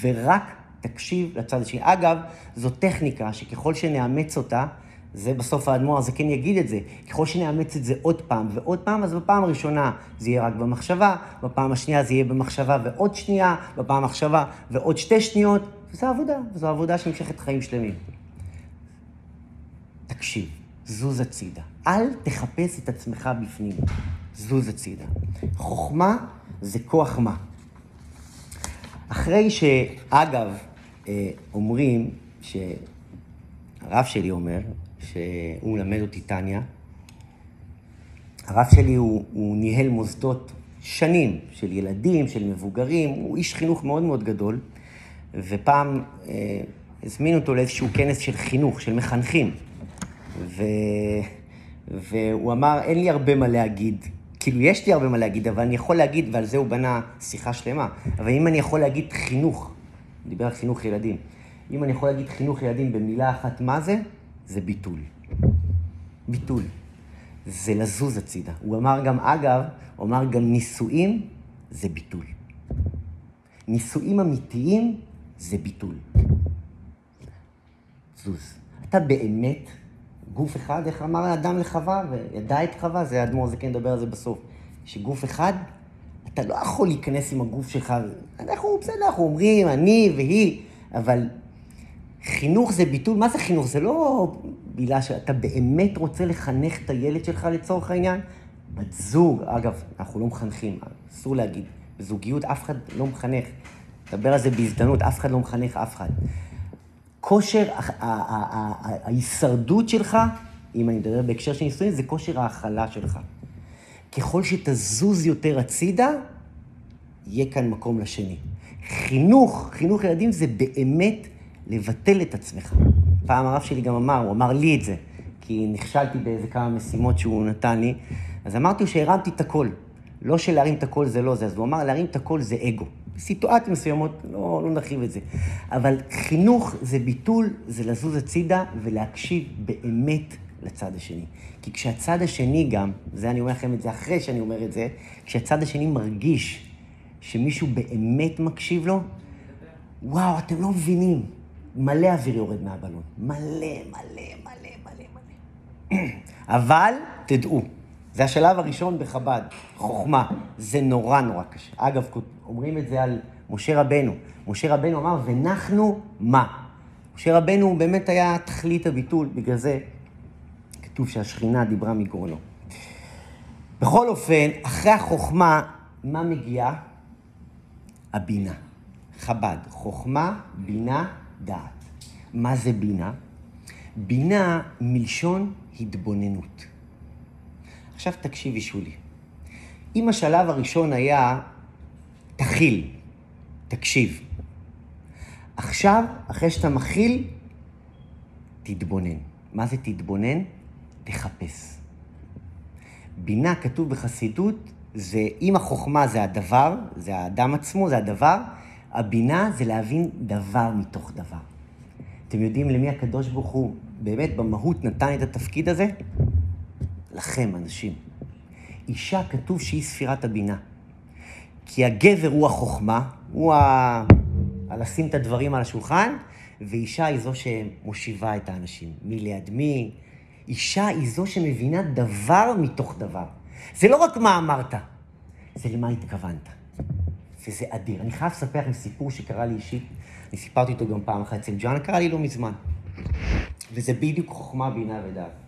ורק תקשיב לצד השני. אגב, זו טכניקה שככל שנאמץ אותה, זה בסוף האדמו"ר הזה כן יגיד את זה. ככל שנאמץ את זה עוד פעם ועוד פעם, אז בפעם הראשונה זה יהיה רק במחשבה, בפעם השנייה זה יהיה במחשבה ועוד שנייה, בפעם המחשבה ועוד שתי שניות, וזו עבודה, וזו עבודה שנמשכת חיים שלמים. תקשיב, זוז הצידה. אל תחפש את עצמך בפנים, זוז הצידה. חוכמה זה כוח מה. אחרי שאגב, אה, אומרים שהרב שלי אומר, שהוא מלמד אותי טניה, הרב שלי הוא, הוא ניהל מוסדות שנים של ילדים, של מבוגרים, הוא איש חינוך מאוד מאוד גדול, ופעם אה, הזמינו אותו לאיזשהו כנס של חינוך, של מחנכים. ו... והוא אמר, אין לי הרבה מה להגיד. כאילו, יש לי הרבה מה להגיד, אבל אני יכול להגיד, ועל זה הוא בנה שיחה שלמה, אבל אם אני יכול להגיד חינוך, הוא דיבר על חינוך ילדים, אם אני יכול להגיד חינוך ילדים במילה אחת, מה זה? זה ביטול. ביטול. זה לזוז הצידה. הוא אמר גם, אגב, הוא אמר גם נישואים זה ביטול. נישואים אמיתיים זה ביטול. זוז. אתה באמת גוף אחד, איך אמר האדם לחווה, וידע את חווה, זה האדמו"ר, זה כן נדבר על זה בסוף. שגוף אחד, אתה לא יכול להיכנס עם הגוף שלך, אנחנו בסדר, אנחנו אומרים, אני והיא, אבל חינוך זה ביטול, מה זה חינוך? זה לא מילה שאתה באמת רוצה לחנך את הילד שלך לצורך העניין? בת זוג, אגב, אנחנו לא מחנכים, אסור להגיד, בזוגיות אף אחד לא מחנך. נדבר על זה בהזדמנות, אף אחד לא מחנך אף אחד. כושר ההישרדות שלך, אם אני מדבר בהקשר של נישואים, זה כושר ההכלה שלך. ככל שתזוז יותר הצידה, יהיה כאן מקום לשני. חינוך, חינוך ילדים זה באמת לבטל את עצמך. פעם הרב שלי גם אמר, הוא אמר לי את זה, כי נכשלתי באיזה כמה משימות שהוא נתן לי, אז אמרתי שהרמתי את הכל. לא שלהרים את הכל זה לא זה, אז הוא אמר, להרים את הכל זה אגו. בסיטואציות מסוימות, לא, לא נרחיב את זה. אבל חינוך זה ביטול, זה לזוז הצידה ולהקשיב באמת לצד השני. כי כשהצד השני גם, זה אני אומר לכם את זה אחרי שאני אומר את זה, כשהצד השני מרגיש שמישהו באמת מקשיב לו, וואו, אתם לא מבינים. מלא אוויר יורד מהבלון. מלא, מלא, מלא, מלא, מלא. אבל תדעו, זה השלב הראשון בחב"ד, חוכמה. זה נורא נורא קשה. אגב, אומרים את זה על משה רבנו. משה רבנו אמר, ונחנו מה? משה רבנו באמת היה תכלית הביטול, בגלל זה כתוב שהשכינה דיברה מגרונו. בכל אופן, אחרי החוכמה, מה מגיע? הבינה. חב"ד, חוכמה, בינה, דעת. מה זה בינה? בינה מלשון התבוננות. עכשיו תקשיבי, שולי. אם השלב הראשון היה תכיל, תקשיב. עכשיו, אחרי שאתה מכיל, תתבונן. מה זה תתבונן? תחפש. בינה, כתוב בחסידות, זה, אם החוכמה זה הדבר, זה האדם עצמו, זה הדבר, הבינה זה להבין דבר מתוך דבר. אתם יודעים למי הקדוש ברוך הוא באמת במהות נתן את התפקיד הזה? לכם, אנשים. אישה, כתוב שהיא ספירת הבינה. כי הגבר הוא החוכמה, הוא ה... לשים את הדברים על השולחן, ואישה היא זו שמושיבה את האנשים. מי ליד מי? אישה היא זו שמבינה דבר מתוך דבר. זה לא רק מה אמרת, זה למה התכוונת. וזה אדיר. אני חייב לספר לכם סיפור שקרה לי אישית, אני סיפרתי אותו גם פעם אחת אצל ג'ואנה, קרה לי לא מזמן. וזה בדיוק חוכמה, בינה ודעת.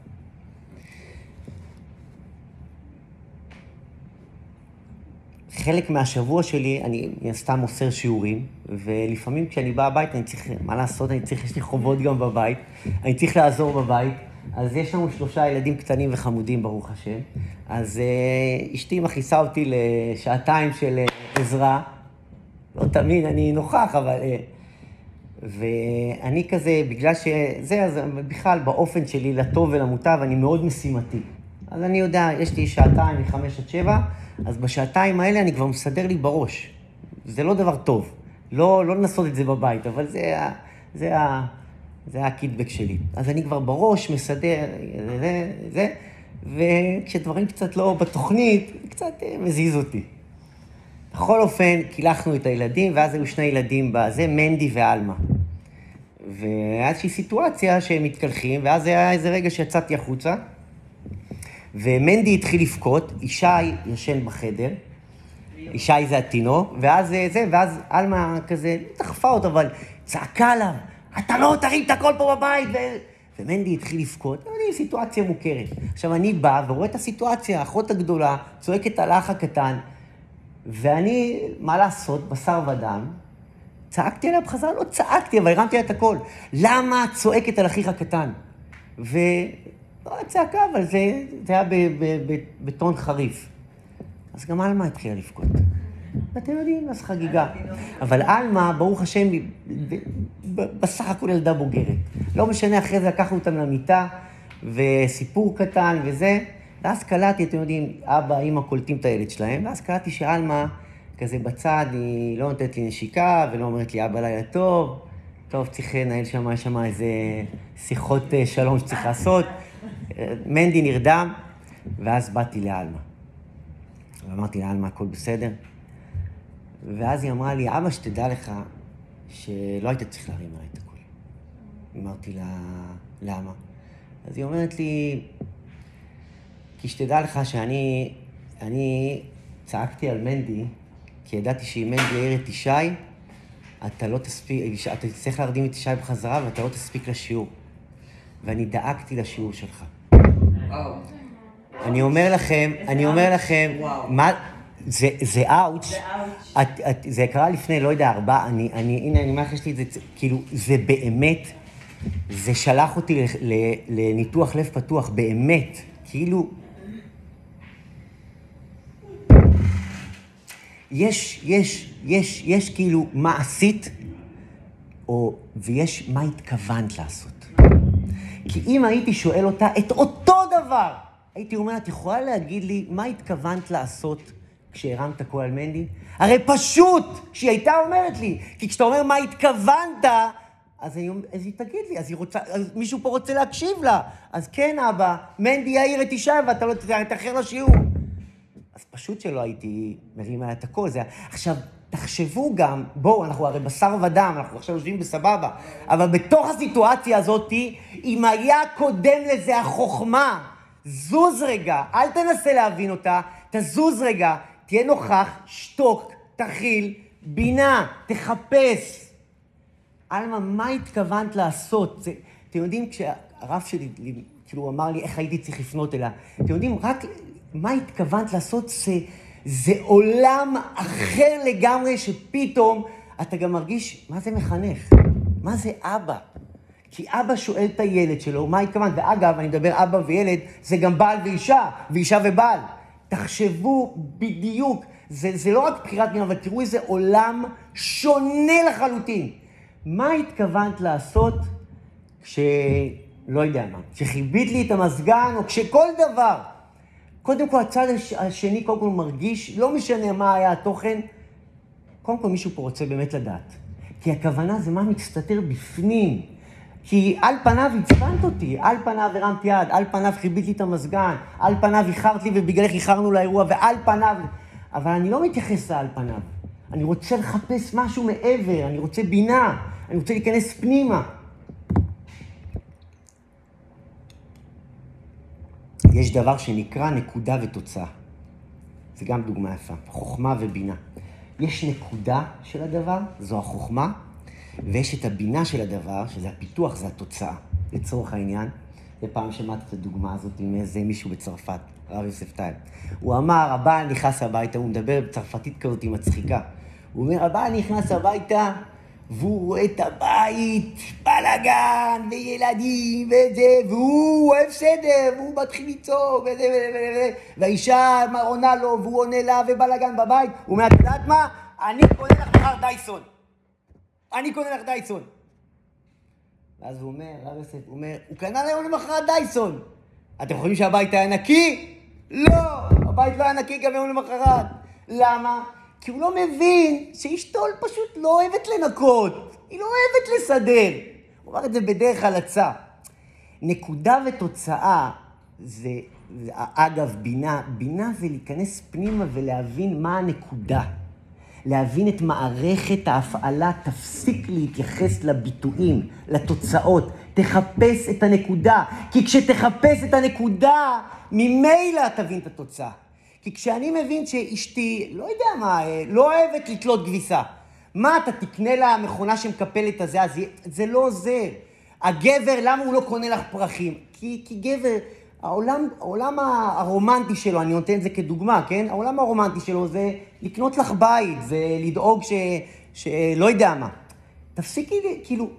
חלק מהשבוע שלי, אני מן הסתם מוסר שיעורים, ולפעמים כשאני בא הביתה, אני צריך, מה לעשות, אני צריך, יש לי חובות גם בבית, אני צריך לעזור בבית. אז יש לנו שלושה ילדים קטנים וחמודים, ברוך השם. אז uh, אשתי מכעיסה אותי לשעתיים של uh, עזרה. לא תמיד אני נוכח, אבל... Uh, ואני כזה, בגלל שזה, אז בכלל, באופן שלי, לטוב ולמוטב, אני מאוד משימתי. אז אני יודע, יש לי שעתיים מחמש עד שבע, אז בשעתיים האלה אני כבר מסדר לי בראש. זה לא דבר טוב. לא, לא לנסות את זה בבית, אבל זה, זה, זה הקידבק שלי. אז אני כבר בראש מסדר, זה, זה, וכשדברים קצת לא בתוכנית, קצת אה, מזיז אותי. בכל אופן, קילחנו את הילדים, ואז היו שני ילדים בזה, מנדי ועלמה. והיה איזושהי סיטואציה שהם מתקלחים, ואז היה איזה רגע שיצאתי החוצה, ומנדי התחיל לבכות, ישי ישן בחדר, ישי זה התינוק, ואז אה, זה, ואז עלמה כזה דחפה אותו, אבל צעקה עליו, אתה לא תרים את הכל פה בבית, ו... ומנדי התחיל לבכות, אני סיטואציה מוכרת. עכשיו, אני בא ורואה את הסיטואציה, האחות הגדולה צועקת על האח הקטן, ואני, מה לעשות, בשר ודם, צעקתי עליה בחזרה? לא צעקתי, אבל הרמתי לה את הקול. למה את צועקת על אחיך הקטן? ו... לא היה צעקה, אבל זה, זה היה בטון חריף. אז גם עלמה התחילה לבכות. ואתם יודעים, אז חגיגה. אבל עלמה, ברוך השם, בסך הכל ילדה בוגרת. לא משנה, אחרי זה לקחנו אותם למיטה, וסיפור קטן וזה, ואז קלטתי, אתם יודעים, אבא, אימא קולטים את הילד שלהם, ואז קלטתי שעלמה כזה בצד, היא לא נותנת לי נשיקה, ולא אומרת לי אבא לילה טוב. טוב, צריך לנהל שם, יש שם איזה שיחות אה, שלום שצריך לעשות. מנדי נרדם, ואז באתי לעלמה. ואמרתי לעלמה, הכל בסדר? ואז היא אמרה לי, אבא, שתדע לך שלא היית צריך להרים עליי את הכול. אמרתי לה, למה? אז היא אומרת לי, כי שתדע לך שאני אני צעקתי על מנדי, כי ידעתי שאם מנדי יעיר את ישי, אתה לא תספיק, אתה תצטרך להרדים את ישי בחזרה ואתה לא תספיק לשיעור. ואני דאגתי לשיעור שלך. אני אומר לכם, אני אומר לכם, מה, זה, זה אאוץ', זה קרה לפני, לא יודע, ארבע, אני, אני, הנה, אני אומר לך, יש לי את זה, כאילו, זה באמת, זה שלח אותי לניתוח לב פתוח, באמת, כאילו, יש, יש, יש, יש כאילו מה עשית, או, ויש מה התכוונת לעשות. כי אם הייתי שואל אותה את אותו דבר, הייתי אומר, את יכולה להגיד לי מה התכוונת לעשות כשהרמת קול על מנדי? הרי פשוט שהיא הייתה אומרת לי, כי כשאתה אומר מה התכוונת, אז, אני, אז היא תגיד לי, אז, היא רוצה, אז מישהו פה רוצה להקשיב לה. אז כן, אבא, מנדי יאיר את אישה ואתה לא תאחר לשיעור. אז פשוט שלא הייתי מרים עליה את הקול. עכשיו, תחשבו גם, בואו, אנחנו הרי בשר ודם, אנחנו עכשיו יושבים בסבבה, אבל בתוך הסיטואציה הזאת, אם היה קודם לזה החוכמה, זוז רגע, אל תנסה להבין אותה, תזוז רגע, תהיה נוכח, שתוק, תכיל, בינה, תחפש. עלמה, מה התכוונת לעשות? זה, אתם יודעים, כשהרב שלי, כאילו, אמר לי איך הייתי צריך לפנות אליה, אתם יודעים, רק מה התכוונת לעשות זה... זה עולם אחר לגמרי, שפתאום אתה גם מרגיש, מה זה מחנך? מה זה אבא? כי אבא שואל את הילד שלו, מה התכוונת? ואגב, אני מדבר אבא וילד, זה גם בעל ואישה, ואישה ובעל. תחשבו בדיוק, זה, זה לא רק בחירת מילה, אבל תראו איזה עולם שונה לחלוטין. מה התכוונת לעשות כש... לא יודע מה, כשחיבית לי את המזגן, או כשכל דבר קודם כל, הצד השני קודם כל מרגיש, לא משנה מה היה התוכן, קודם כל מישהו פה רוצה באמת לדעת. כי הכוונה זה מה מסתתר בפנים. כי על פניו עצבנת אותי, על פניו הרמתי יד, על פניו חיבית לי את המזגן, על פניו איחרת לי ובגללך איחרנו לאירוע, ועל פניו... אבל אני לא מתייחס לעל פניו. אני רוצה לחפש משהו מעבר, אני רוצה בינה, אני רוצה להיכנס פנימה. יש דבר שנקרא נקודה ותוצאה. זה גם דוגמה יפה, חוכמה ובינה. יש נקודה של הדבר, זו החוכמה, ויש את הבינה של הדבר, שזה הפיתוח, זה התוצאה. לצורך העניין, ופעם שמעתי את הדוגמה הזאת עם איזה מישהו בצרפת, הרב יוסף טייב. הוא אמר, הבעל נכנס הביתה, הוא מדבר בצרפתית כזאת, מצחיקה. הוא אומר, הבעל נכנס הביתה, והוא רואה את הבית, בלאגן, וילדים, וזה, והוא אוהב סדר, והוא מתחיל לצעוק, וזה, וזה, וזה, והאישה עונה לו, והוא עונה לה, ובלאגן בבית. הוא אומר, את יודעת מה? אני קונה לך מחר דייסון. אני קונה לך דייסון. ואז הוא אומר, רב יוסף, הוא אומר, הוא קנה ליום למחרת דייסון. אתם חושבים שהבית היה נקי? לא, הבית לא היה נקי גם יום למחרת. למה? כי הוא לא מבין שאשתו פשוט לא אוהבת לנקות, היא לא אוהבת לסדר. הוא אמר את זה בדרך הלצה. נקודה ותוצאה זה, אגב, בינה, בינה זה להיכנס פנימה ולהבין מה הנקודה. להבין את מערכת ההפעלה, תפסיק להתייחס לביטויים, לתוצאות, תחפש את הנקודה. כי כשתחפש את הנקודה, ממילא תבין את התוצאה. כי כשאני מבין שאשתי, לא יודע מה, אה, לא אוהבת לתלות כביסה, מה, אתה תקנה לה מכונה שמקפלת הזה, אז זה לא עוזר. הגבר, למה הוא לא קונה לך פרחים? כי, כי גבר, העולם, העולם הרומנטי שלו, אני נותן את זה כדוגמה, כן? העולם הרומנטי שלו זה לקנות לך בית, זה לדאוג ש, שלא יודע מה. תפסיקי, כאילו,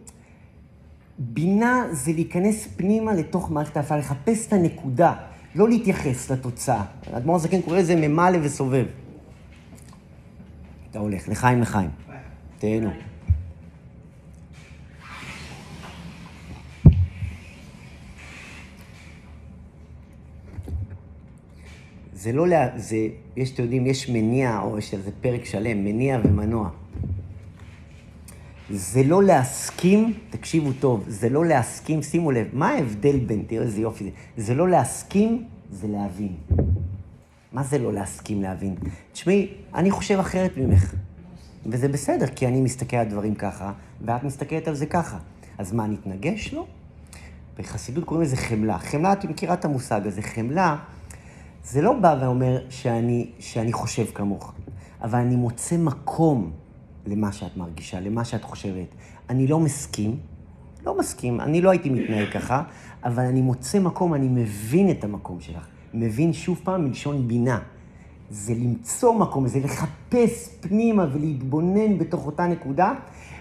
בינה זה להיכנס פנימה לתוך מערכת ההפעלה, לחפש את הנקודה, לא להתייחס לתוצאה. אדמו"ר הזקן קורא לזה ממלא וסובב. אתה הולך, לחיים לחיים. תהנו. זה לא, לה... זה, יש, אתם יודעים, יש מניע, או יש איזה פרק שלם, מניע ומנוע. זה לא להסכים, תקשיבו טוב, זה לא להסכים, שימו לב, מה ההבדל בין, תראו איזה יופי זה, זה לא להסכים, זה להבין. מה זה לא להסכים להבין? תשמעי, אני חושב אחרת ממך, וזה בסדר, כי אני מסתכל על דברים ככה, ואת מסתכלת על זה ככה. אז מה, נתנגש? לא. בחסידות קוראים לזה חמלה. חמלה, את מכירה את המושג הזה, חמלה, זה לא בא ואומר שאני, שאני חושב כמוך, אבל אני מוצא מקום למה שאת מרגישה, למה שאת חושבת. אני לא מסכים, לא מסכים, אני לא הייתי מתנהג ככה, אבל אני מוצא מקום, אני מבין את המקום שלך. מבין שוב פעם מלשון בינה. זה למצוא מקום, זה לחפש פנימה ולהתבונן בתוך אותה נקודה,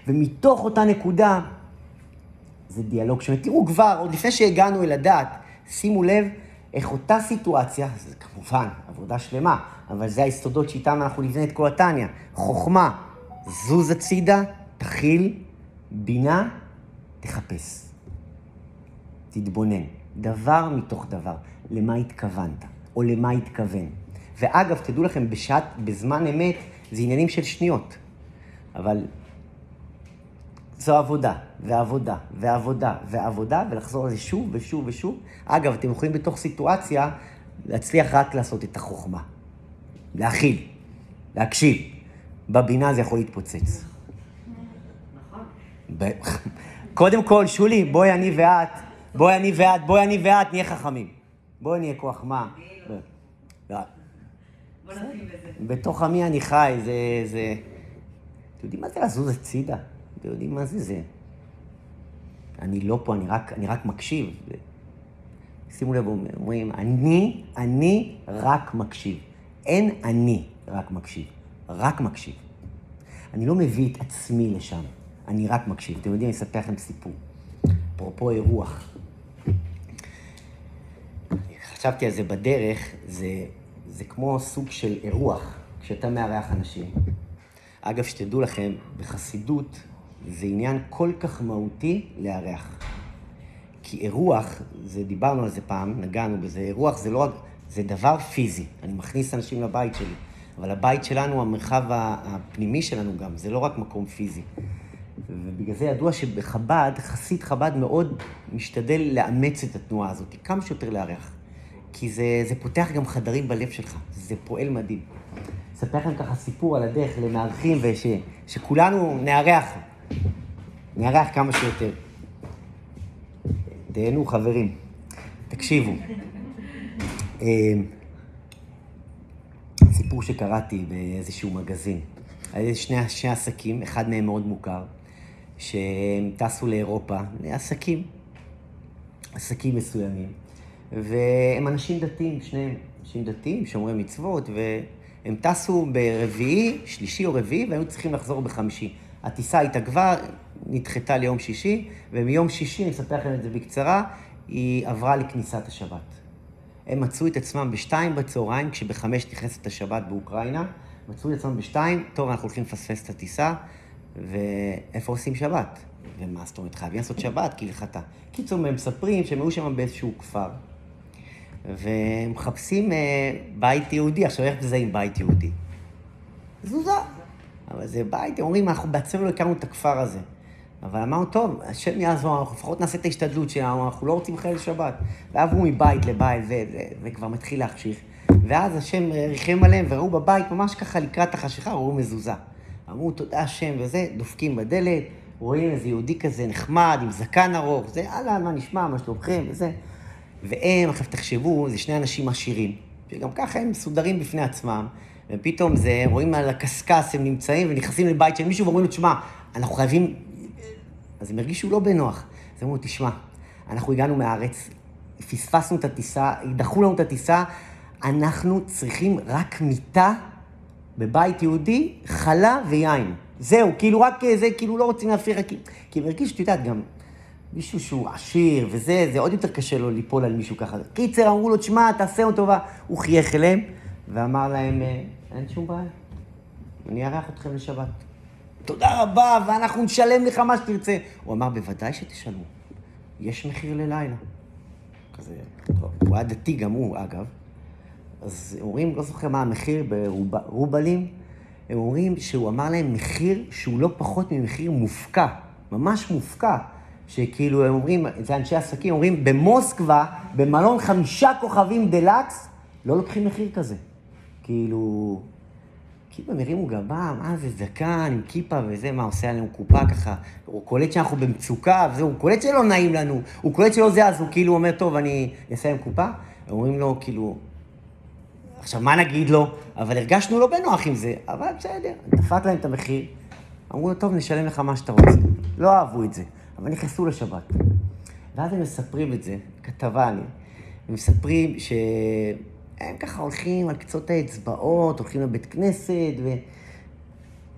ומתוך אותה נקודה זה דיאלוג שונה. תראו כבר, עוד לפני שהגענו אל הדת, שימו לב איך אותה סיטואציה, זה כמובן עבודה שלמה, אבל זה היסודות שאיתם אנחנו נבנה את כל התניא. חוכמה, זוז הצידה, תכיל, בינה, תחפש. תתבונן. דבר מתוך דבר. למה התכוונת, או למה התכוון. ואגב, תדעו לכם, בשעת, בזמן אמת, זה עניינים של שניות. אבל זו עבודה, ועבודה, ועבודה, ועבודה, ולחזור על זה שוב ושוב ושוב. אגב, אתם יכולים בתוך סיטואציה להצליח רק לעשות את החוכמה. להכיל, להקשיב. בבינה זה יכול להתפוצץ. קודם כל, שולי, בואי אני ואת, בואי אני ואת, בואי אני ואת נהיה חכמים. בואי נהיה כוח מה. לא. בתוך עמי אני חי, זה... זה... אתם יודעים מה זה לזוז הצידה? אתם יודעים מה זה זה? אני לא פה, אני רק, אני רק מקשיב. שימו לב, אומרים, אני, אני רק מקשיב. אין אני רק מקשיב. רק מקשיב. אני לא מביא את עצמי לשם, אני רק מקשיב. אתם יודעים, אני אספר לכם סיפור. אפרופו אירוח. חשבתי על זה בדרך, זה, זה כמו סוג של אירוח, כשאתה מארח אנשים. אגב, שתדעו לכם, בחסידות זה עניין כל כך מהותי לארח. כי אירוח, זה, דיברנו על זה פעם, נגענו בזה, אירוח זה לא רק, זה דבר פיזי. אני מכניס אנשים לבית שלי. אבל הבית שלנו, המרחב הפנימי שלנו גם, זה לא רק מקום פיזי. ובגלל זה ידוע שבחב"ד, חסיד חב"ד מאוד משתדל לאמץ את התנועה הזאת, כמה שיותר לארח. כי זה, זה פותח גם חדרים בלב שלך, זה פועל מדהים. אספר לכם ככה סיפור על הדרך למארחים, ושכולנו נארח, נארח כמה שיותר. תהנו חברים, תקשיבו. סיפור שקראתי באיזשהו מגזין. היה שני, שני עסקים, אחד מהם מאוד מוכר, שהם טסו לאירופה, עסקים, עסקים מסוימים, והם אנשים דתיים, שניהם אנשים דתיים, שומרי מצוות, והם טסו ברביעי, שלישי או רביעי, והיו צריכים לחזור בחמישי. הטיסה התעכבה, נדחתה ליום שישי, ומיום שישי, אני אספר לכם את זה בקצרה, היא עברה לכניסת השבת. הם מצאו את עצמם בשתיים בצהריים, כשבחמש נכנסת השבת באוקראינה, מצאו את עצמם בשתיים, טוב, אנחנו הולכים לפספס את הטיסה, ואיפה עושים שבת? ומה זאת אומרת, חייבים לעשות שבת כהלכתה. קיצור, הם מספרים שהם היו שם באיזשהו כפר, ומחפשים אה, בית יהודי. עכשיו, איך זה עם בית יהודי? זוזה. אבל זה בית, הם אומרים, אנחנו בעצמנו לא הכרנו את הכפר הזה. אבל אמרנו, טוב, השם יעזור, אנחנו לפחות נעשה את ההשתדלות שלנו, אנחנו לא רוצים חיל שבת. ועברו מבית לבית, וכבר מתחיל להחשיך. ואז השם ריחם עליהם, וראו בבית, ממש ככה לקראת החשיכה, ראו מזוזה. אמרו, תודה השם, וזה, דופקים בדלת, רואים איזה יהודי כזה נחמד, עם זקן ארוך, זה, אהלן, מה נשמע, מה שלומכם, וזה. והם, עכשיו תחשבו, זה שני אנשים עשירים, שגם ככה הם מסודרים בפני עצמם, ופתאום זה, רואים על הקשקש, הם נמצאים ונכנסים לבית של מישהו ואומרים לו, תשמע, אנחנו חייבים אז הם הרגישו לא בנוח. אז אמרו, תשמע, אנחנו הגענו מהארץ, פספסנו את הטיסה, דחו לנו את הטיסה, אנחנו צריכים רק מיטה בבית יהודי, חלה ויין. זהו, כאילו רק זה, כאילו לא רוצים להפריע, כי, כי הם הרגישו, את יודעת, גם מישהו שהוא עשיר וזה, זה עוד יותר קשה לו ליפול על מישהו ככה. קיצר, אמרו לו, תשמע, תעשה לנו טובה. הוא חייך אליהם ואמר להם, "אה, אין שום בעיה, אני אארח אתכם לשבת. תודה רבה, ואנחנו נשלם לך מה שתרצה. הוא אמר, בוודאי שתשלמו, יש מחיר ללילה. כזה, טוב, הוא היה דתי גם הוא, אגב. אז אומרים, לא זוכר מה המחיר ברובלים, הם אומרים שהוא אמר להם מחיר שהוא לא פחות ממחיר מופקע, ממש מופקע. שכאילו, הם אומרים, זה אנשי עסקים, אומרים, במוסקבה, במלון חמישה כוכבים דלקס, לא לוקחים מחיר כזה. כאילו, כאילו הם הרימו גבה, מה זה זקן עם כיפה וזה, מה עושה עלינו קופה ככה, הוא קולט שאנחנו במצוקה וזה, הוא קולט שלא נעים לנו, הוא קולט שלא זה, אז הוא כאילו אומר, טוב, אני אעשה עם קופה, אומרים לו, כאילו, עכשיו, מה נגיד לו? אבל הרגשנו לא בנוח עם זה, אבל בסדר, דפק להם את המחיר, אמרו לו, טוב, נשלם לך מה שאתה רוצה. לא אהבו את זה, אבל נכנסו לשבת. ואז הם מספרים את זה, כתבה לי, הם מספרים שהם ככה הולכים על קצות האצבעות, הולכים לבית כנסת, ו...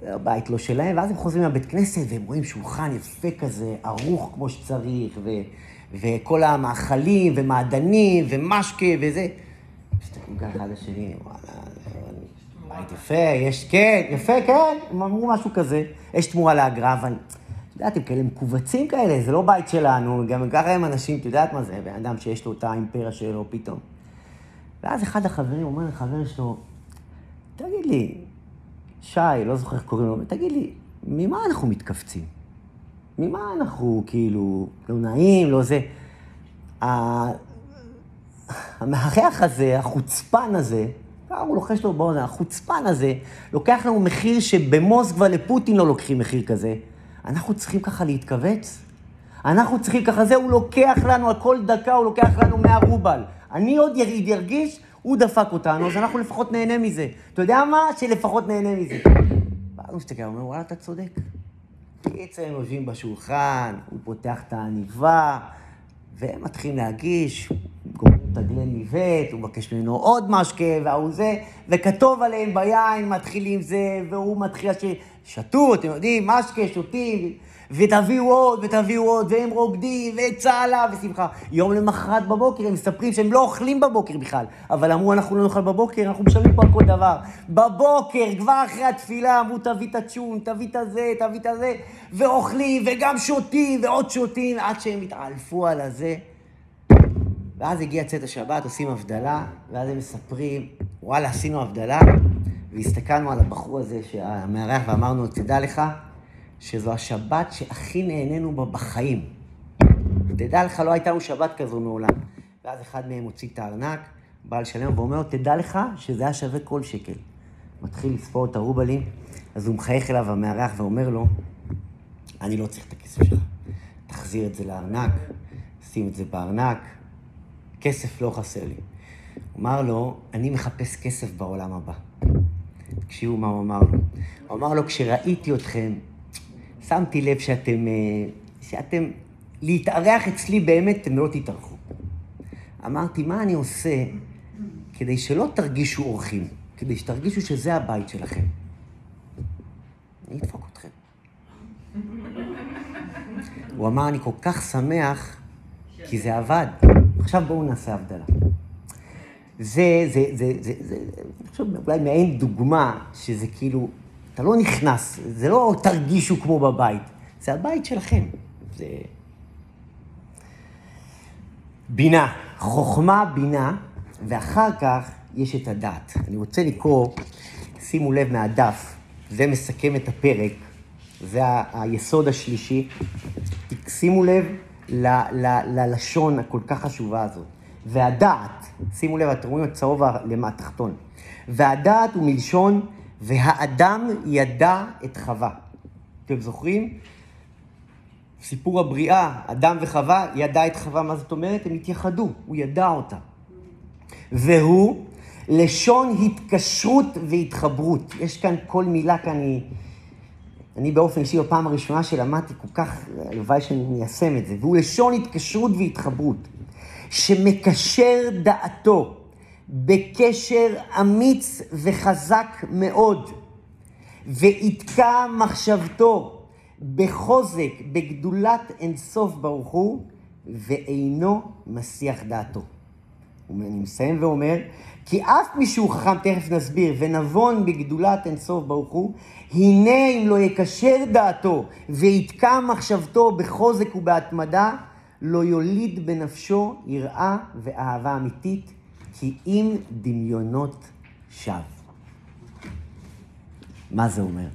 הבית לא שלהם, ואז הם חוזרים לבית כנסת והם רואים שולחן יפה כזה, ערוך כמו שצריך, ו... וכל המאכלים ומעדנים ומשקה וזה. מסתכלים ככה אחד לשני, וואלה, בית יפה, יש, כן, יפה, כן, הם אמרו משהו כזה, יש תמורה לאגרה, אבל, את יודעת, הם כאלה מכווצים כאלה, זה לא בית שלנו, גם ככה הם אנשים, את יודעת מה זה, בן אדם שיש לו את האימפריה שלו פתאום. ואז אחד החברים אומר לחבר שלו, תגיד לי, שי, לא זוכר איך קוראים לו, תגיד לי, ממה אנחנו מתכווצים? ממה אנחנו כאילו, לא נעים, לא זה? המארח הזה, החוצפן הזה, הוא לוחש לו באוזן, החוצפן הזה, לוקח לנו מחיר שבמוסקבה לפוטין לא לוקחים מחיר כזה. אנחנו צריכים ככה להתכווץ? אנחנו צריכים ככה, זה הוא לוקח לנו, על כל דקה הוא לוקח לנו 100 רובל. אני עוד ירגיש, הוא דפק אותנו, אז אנחנו לפחות נהנה מזה. אתה יודע מה? שלפחות נהנה מזה. ואז הוא מסתכל, אומר, וואלה, אתה צודק. קיצר, הם יושבים בשולחן, הוא פותח את העניבה, והם מתחילים להגיש, גומרים את הגלן ניווט, הוא מבקש ממנו עוד משקה, וההוא זה, וכתוב עליהם ביין, מתחילים זה, והוא מתחיל ש... שתו, אתם יודעים, משקה, שותים, ותביאו עוד, ותביאו עוד, והם רוקדים, וצהלה, ושמחה. יום למחרת בבוקר, הם מספרים שהם לא אוכלים בבוקר בכלל, אבל אמרו, אנחנו לא נאכל בבוקר, אנחנו משלמים פה על כל דבר. בבוקר, כבר אחרי התפילה, אמרו, תביא את הצ'ון, תביא את הזה, תביא את הזה, ואוכלים, וגם שותים, ועוד שותים, עד שהם התעלפו על הזה. ואז הגיע צאת השבת, עושים הבדלה, ואז הם מספרים, וואלה, עשינו הבדלה, והסתכלנו על הבחור הזה, המארח, ואמרנו, תדע לך, שזו השבת שהכי נהנינו בה בחיים. תדע לך, לא הייתה לנו שבת כזו מעולם. ואז אחד מהם הוציא את הארנק, בא לשלם, ואומר לו, תדע לך שזה היה שווה כל שקל. מתחיל לספור את הרובלים, אז הוא מחייך אליו, המארח, ואומר לו, אני לא צריך את הכסף שלך. תחזיר את זה לארנק, שים את זה בארנק, כסף לא חסר לי. אמר לו, אני מחפש כסף בעולם הבא. תקשיבו מה הוא אמר לו. הוא אמר לו, כשראיתי אתכם, שמתי לב שאתם, אה, שאתם, להתארח אצלי באמת, אתם לא תתארחו. אמרתי, מה אני עושה כדי שלא תרגישו אורחים, כדי שתרגישו שזה הבית שלכם? אני אדפוק אתכם. הוא אמר, אני כל כך שמח, כי זה עבד. עכשיו בואו נעשה הבדלה. זה, זה, זה, זה, זה, אני חושב, אולי מעין דוגמה, שזה כאילו, אתה לא נכנס, זה לא תרגישו כמו בבית, זה הבית שלכם. זה... בינה, חוכמה, בינה, ואחר כך יש את הדעת. אני רוצה לקרוא, שימו לב מהדף, זה מסכם את הפרק, זה ה- היסוד השלישי. שימו לב ל- ל- ללשון הכל כך חשובה הזאת. והדעת, שימו לב, אתם רואים את צהוב למטה תחתון. והדעת הוא מלשון, והאדם ידע את חווה. אתם זוכרים? סיפור הבריאה, אדם וחווה, ידע את חווה, מה זאת אומרת? הם התייחדו, הוא ידע אותה. והוא לשון התקשרות והתחברות. יש כאן, כל מילה כאן היא... אני באופן אישי, בפעם הראשונה שלמדתי, כל כך, הלוואי שאני מיישם את זה. והוא לשון התקשרות והתחברות, שמקשר דעתו בקשר אמיץ וחזק מאוד, ויתקע מחשבתו בחוזק, בגדולת אינסוף ברוך הוא, ואינו מסיח דעתו. אני מסיים ואומר, כי אף מי שהוא חכם, תכף נסביר, ונבון בגדולת אינסוף ברוך הוא, הנה אם לא יקשר דעתו ויתקע מחשבתו בחוזק ובהתמדה, לא יוליד בנפשו יראה ואהבה אמיתית, אם דמיונות שווא. מה זה אומר?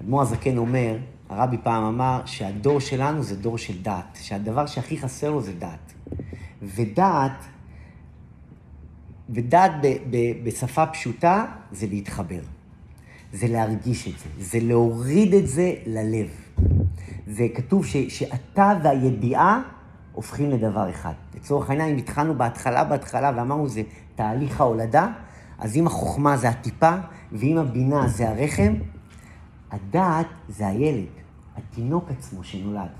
אדמו"ר הזקן אומר, הרבי פעם אמר שהדור שלנו זה דור של דעת, שהדבר שהכי חסר לו זה דעת. ודעת, ודעת ב, ב, בשפה פשוטה זה להתחבר. זה להרגיש את זה, זה להוריד את זה ללב. זה כתוב ש, שאתה והידיעה הופכים לדבר אחד. לצורך העניין, אם התחלנו בהתחלה, בהתחלה, ואמרנו זה תהליך ההולדה, אז אם החוכמה זה הטיפה, ואם הבינה זה הרחם, הדעת זה הילד, התינוק עצמו שנולד.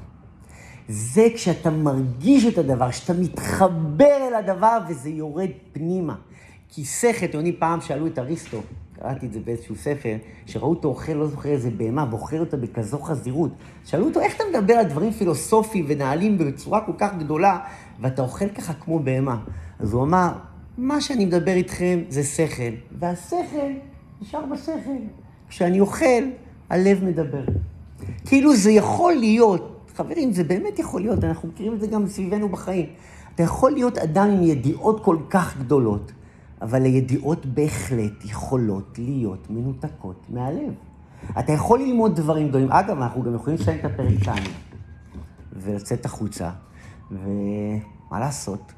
זה כשאתה מרגיש את הדבר, כשאתה מתחבר אל הדבר וזה יורד פנימה. כי שכל, אתם יודעים, פעם שאלו את אריסטו, קראתי את זה באיזשהו ספר, שראו אותו אוכל, לא זוכר איזה בהמה, ואוכל אותה בכזו חזירות. שאלו אותו, איך אתה מדבר על דברים פילוסופיים ונעלים בצורה כל כך גדולה, ואתה אוכל ככה כמו בהמה? אז הוא אמר, מה שאני מדבר איתכם זה שכל, והשכל נשאר בשכל. כשאני אוכל, הלב מדבר. כאילו זה יכול להיות, חברים, זה באמת יכול להיות, אנחנו מכירים את זה גם סביבנו בחיים. אתה יכול להיות אדם עם ידיעות כל כך גדולות, אבל הידיעות בהחלט יכולות להיות מנותקות מהלב. אתה יכול ללמוד דברים גדולים. אגב, אנחנו גם יכולים לסיים את הפרק כאן ולצאת החוצה, ומה לעשות?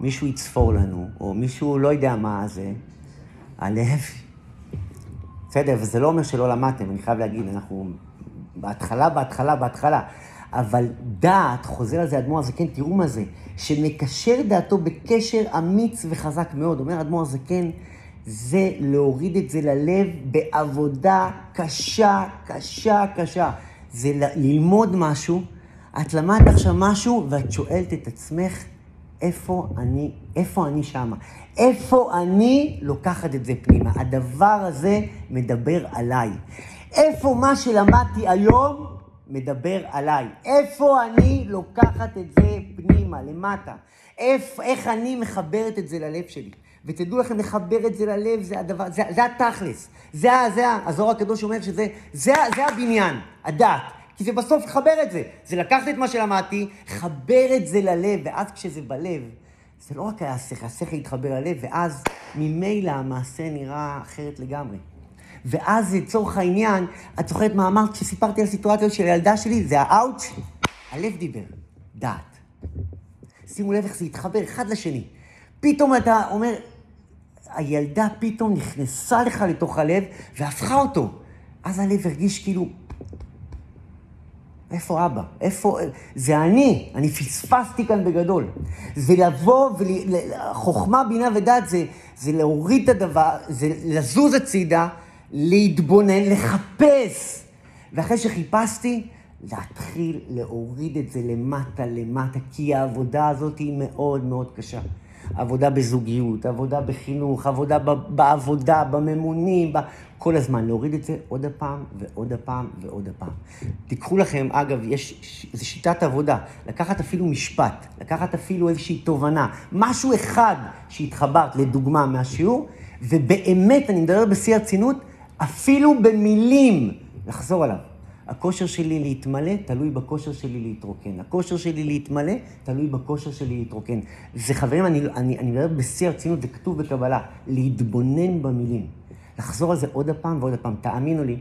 מישהו יצפור לנו, או מישהו לא יודע מה זה, הלב... בסדר, וזה לא אומר שלא למדתם, אני חייב להגיד, אנחנו בהתחלה, בהתחלה, בהתחלה. אבל דעת, חוזר על זה אדמו"ר הזקן, תראו מה זה, שמקשר דעתו בקשר אמיץ וחזק מאוד. אומר אדמו"ר הזקן, זה להוריד את זה ללב בעבודה קשה, קשה, קשה. זה ללמוד משהו, את למדת עכשיו משהו ואת שואלת את עצמך, איפה אני, איפה אני שמה? איפה אני לוקחת את זה פנימה? הדבר הזה מדבר עליי. איפה מה שלמדתי היום מדבר עליי? איפה אני לוקחת את זה פנימה, למטה? איפ, איך אני מחברת את זה ללב שלי? ותדעו לכם, לחבר את זה ללב, זה הדבר, זה, זה התכלס. זה, זה, הזוהר הקדוש אומר שזה, זה, זה הבניין, הדת. כי זה בסוף לחבר את זה. זה לקחת את מה שלמדתי, חבר את זה ללב, ואז כשזה בלב, זה לא רק היה השכל, השכל התחבר ללב, ואז ממילא המעשה נראה אחרת לגמרי. ואז לצורך העניין, את זוכרת מה אמרת כשסיפרתי על סיטואציות של הילדה שלי? זה האאוץ', הלב דיבר, דעת. שימו לב איך זה התחבר אחד לשני. פתאום אתה אומר, הילדה פתאום נכנסה לך לתוך הלב והפכה אותו. אז הלב הרגיש כאילו, איפה אבא? איפה... זה אני, אני פספסתי כאן בגדול. זה לבוא ול... בינה ודעת זה, זה להוריד את הדבר, זה לזוז הצידה, להתבונן, לחפש. ואחרי שחיפשתי, להתחיל להוריד את זה למטה למטה, כי העבודה הזאת היא מאוד מאוד קשה. עבודה בזוגיות, עבודה בחינוך, עבודה בעבודה, בממונים, ב... כל הזמן להוריד את זה עוד הפעם ועוד הפעם ועוד הפעם. תיקחו לכם, אגב, יש, זו שיטת עבודה, לקחת אפילו משפט, לקחת אפילו איזושהי תובנה, משהו אחד שהתחברת, לדוגמה, מהשיעור, ובאמת, אני מדבר בשיא הרצינות, אפילו במילים, לחזור עליו. הכושר שלי להתמלא תלוי בכושר שלי להתרוקן. הכושר שלי להתמלא תלוי בכושר שלי להתרוקן. זה חברים, אני, אני, אני מדבר בשיא הרצינות, זה כתוב בקבלה, להתבונן במילים. לחזור על זה עוד הפעם ועוד הפעם. תאמינו לי,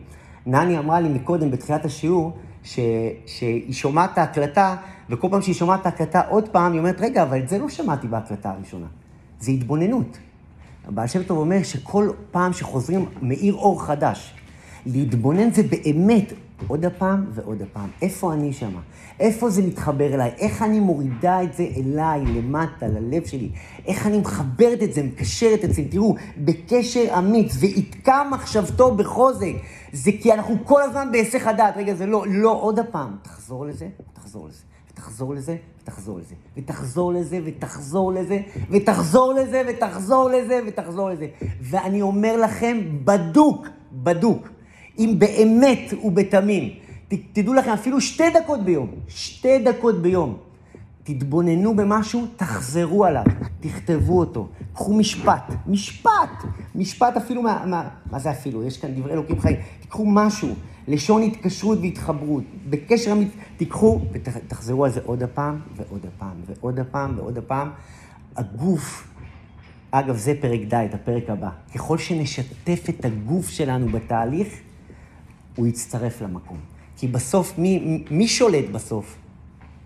נני אמרה לי מקודם, בתחילת השיעור, ש, שהיא שומעת את ההקלטה, וכל פעם שהיא שומעת את ההקלטה עוד פעם, היא אומרת, רגע, אבל את זה לא שמעתי בהקלטה הראשונה. זה התבוננות. הבעל שם טוב אומר שכל פעם שחוזרים מאיר אור חדש. להתבונן זה באמת עוד הפעם ועוד הפעם. איפה אני שמה? איפה זה מתחבר אליי? איך אני מורידה את זה אליי, למטה, ללב שלי? איך אני מחברת את זה, מקשרת את זה? תראו, בקשר אמיץ, ויתקע מחשבתו בחוזק. זה כי אנחנו כל הזמן בהיסח הדעת. רגע, זה לא, לא, עוד הפעם. תחזור לזה, תחזור לזה. ותחזור לזה, ותחזור לזה, ותחזור לזה, ותחזור לזה, ותחזור לזה, ותחזור לזה, ותחזור לזה. ואני אומר לכם, בדוק, בדוק. אם באמת ובתמים. ת, תדעו לכם, אפילו שתי דקות ביום, שתי דקות ביום. תתבוננו במשהו, תחזרו עליו, תכתבו אותו. קחו משפט, משפט, משפט אפילו מה, מה, מה זה אפילו? יש כאן דברי אלוקים חיים. תיקחו משהו, לשון התקשרות והתחברות. בקשר אמיתי, תיקחו ותחזרו על זה עוד הפעם, ועוד הפעם, ועוד הפעם, ועוד הפעם. הגוף, אגב, זה פרק ד', הפרק הבא. ככל שנשתף את הגוף שלנו בתהליך, הוא יצטרף למקום. כי בסוף, מי, מי שולט בסוף?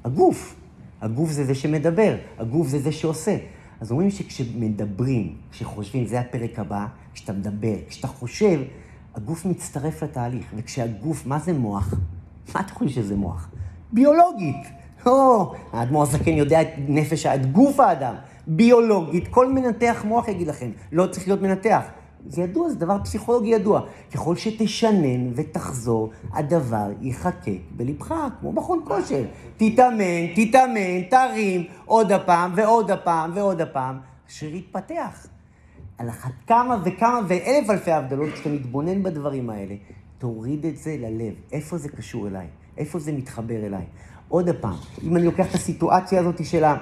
הגוף. הגוף זה זה שמדבר, הגוף זה זה שעושה. אז אומרים שכשמדברים, כשחושבים, זה הפרק הבא, כשאתה מדבר, כשאתה חושב, הגוף מצטרף לתהליך. וכשהגוף, מה זה מוח? מה אתה חושב שזה מוח? ביולוגית. או, האדמו"ר הזקן יודע את נפש, את גוף האדם. ביולוגית, כל מנתח מוח יגיד לכם, לא צריך להיות מנתח. זה ידוע, זה דבר פסיכולוגי ידוע. ככל שתשנן ותחזור, הדבר ייחקק בלבך, כמו מכון כושר. תתאמן, תתאמן, תרים, עוד הפעם ועוד הפעם ועוד הפעם, אשר יתפתח. על אחת כמה וכמה ואלף אלפי הבדלות, כשאתה מתבונן בדברים האלה, תוריד את זה ללב. איפה זה קשור אליי? איפה זה מתחבר אליי? עוד פעם, אם אני לוקח את הסיטואציה הזאת של, ה...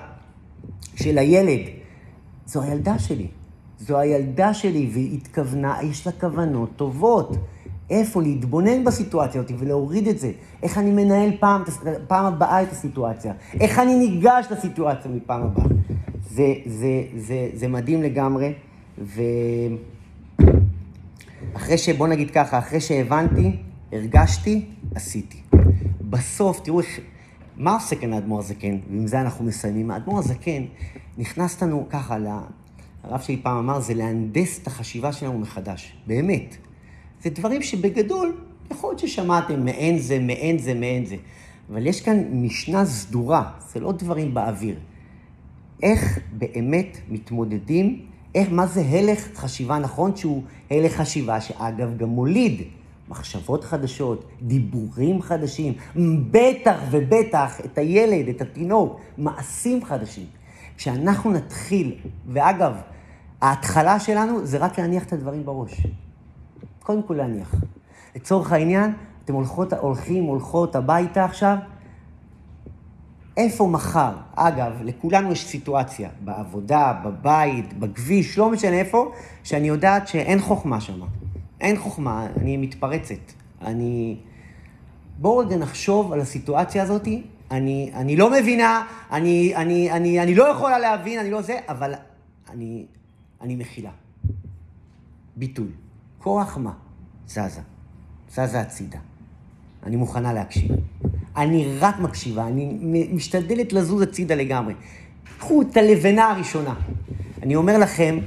של הילד, זו הילדה שלי. זו הילדה שלי, והיא התכוונה, יש לה כוונות טובות. איפה להתבונן בסיטואציה הזאת ולהוריד את זה. איך אני מנהל פעם, פעם הבאה את הסיטואציה. איך אני ניגש לסיטואציה מפעם הבאה. זה, זה, זה, זה מדהים לגמרי, ואחרי ש... בוא נגיד ככה, אחרי שהבנתי, הרגשתי, עשיתי. בסוף, תראו איך... מה עושה כאן האדמו"ר הזקן? ועם זה אנחנו מסיימים. האדמו"ר הזקן נכנס לנו ככה הרב שלי פעם אמר, זה להנדס את החשיבה שלנו מחדש. באמת. זה דברים שבגדול, יכול להיות ששמעתם מעין זה, מעין זה, מעין זה. אבל יש כאן משנה סדורה, זה לא דברים באוויר. איך באמת מתמודדים, איך, מה זה הלך חשיבה נכון, שהוא הלך חשיבה שאגב גם מוליד מחשבות חדשות, דיבורים חדשים, בטח ובטח את הילד, את התינוק, מעשים חדשים. כשאנחנו נתחיל, ואגב, ההתחלה שלנו זה רק להניח את הדברים בראש. קודם כל להניח. לצורך העניין, אתם הולכות, הולכים, הולכות הביתה עכשיו, איפה מחר? אגב, לכולנו יש סיטואציה, בעבודה, בבית, בכביש, לא משנה איפה, שאני יודעת שאין חוכמה שם. אין חוכמה, אני מתפרצת. אני... בואו רגע נחשוב על הסיטואציה הזאת. אני, אני לא מבינה, אני, אני, אני, אני לא יכולה להבין, אני לא זה, אבל אני, אני מכילה. ביטול. כוח מה? זזה. זזה הצידה. אני מוכנה להקשיב. אני רק מקשיבה, אני משתדלת לזוז הצידה לגמרי. קחו את הלבנה הראשונה. אני אומר לכם,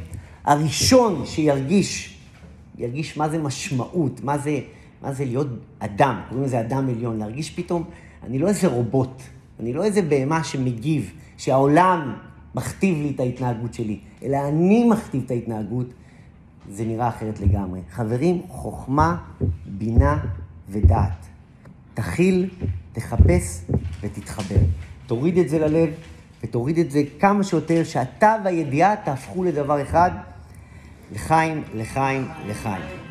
הראשון שירגיש, ירגיש מה זה משמעות, מה זה, מה זה להיות אדם, קוראים לזה אדם עליון, להרגיש פתאום, אני לא איזה רובוט, אני לא איזה בהמה שמגיב, שהעולם מכתיב לי את ההתנהגות שלי, אלא אני מכתיב את ההתנהגות, זה נראה אחרת לגמרי. חברים, חוכמה, בינה ודעת. תכיל, תחפש ותתחבר. תוריד את זה ללב ותוריד את זה כמה שיותר, שאתה והידיעה תהפכו לדבר אחד, לחיים, לחיים, לחיים.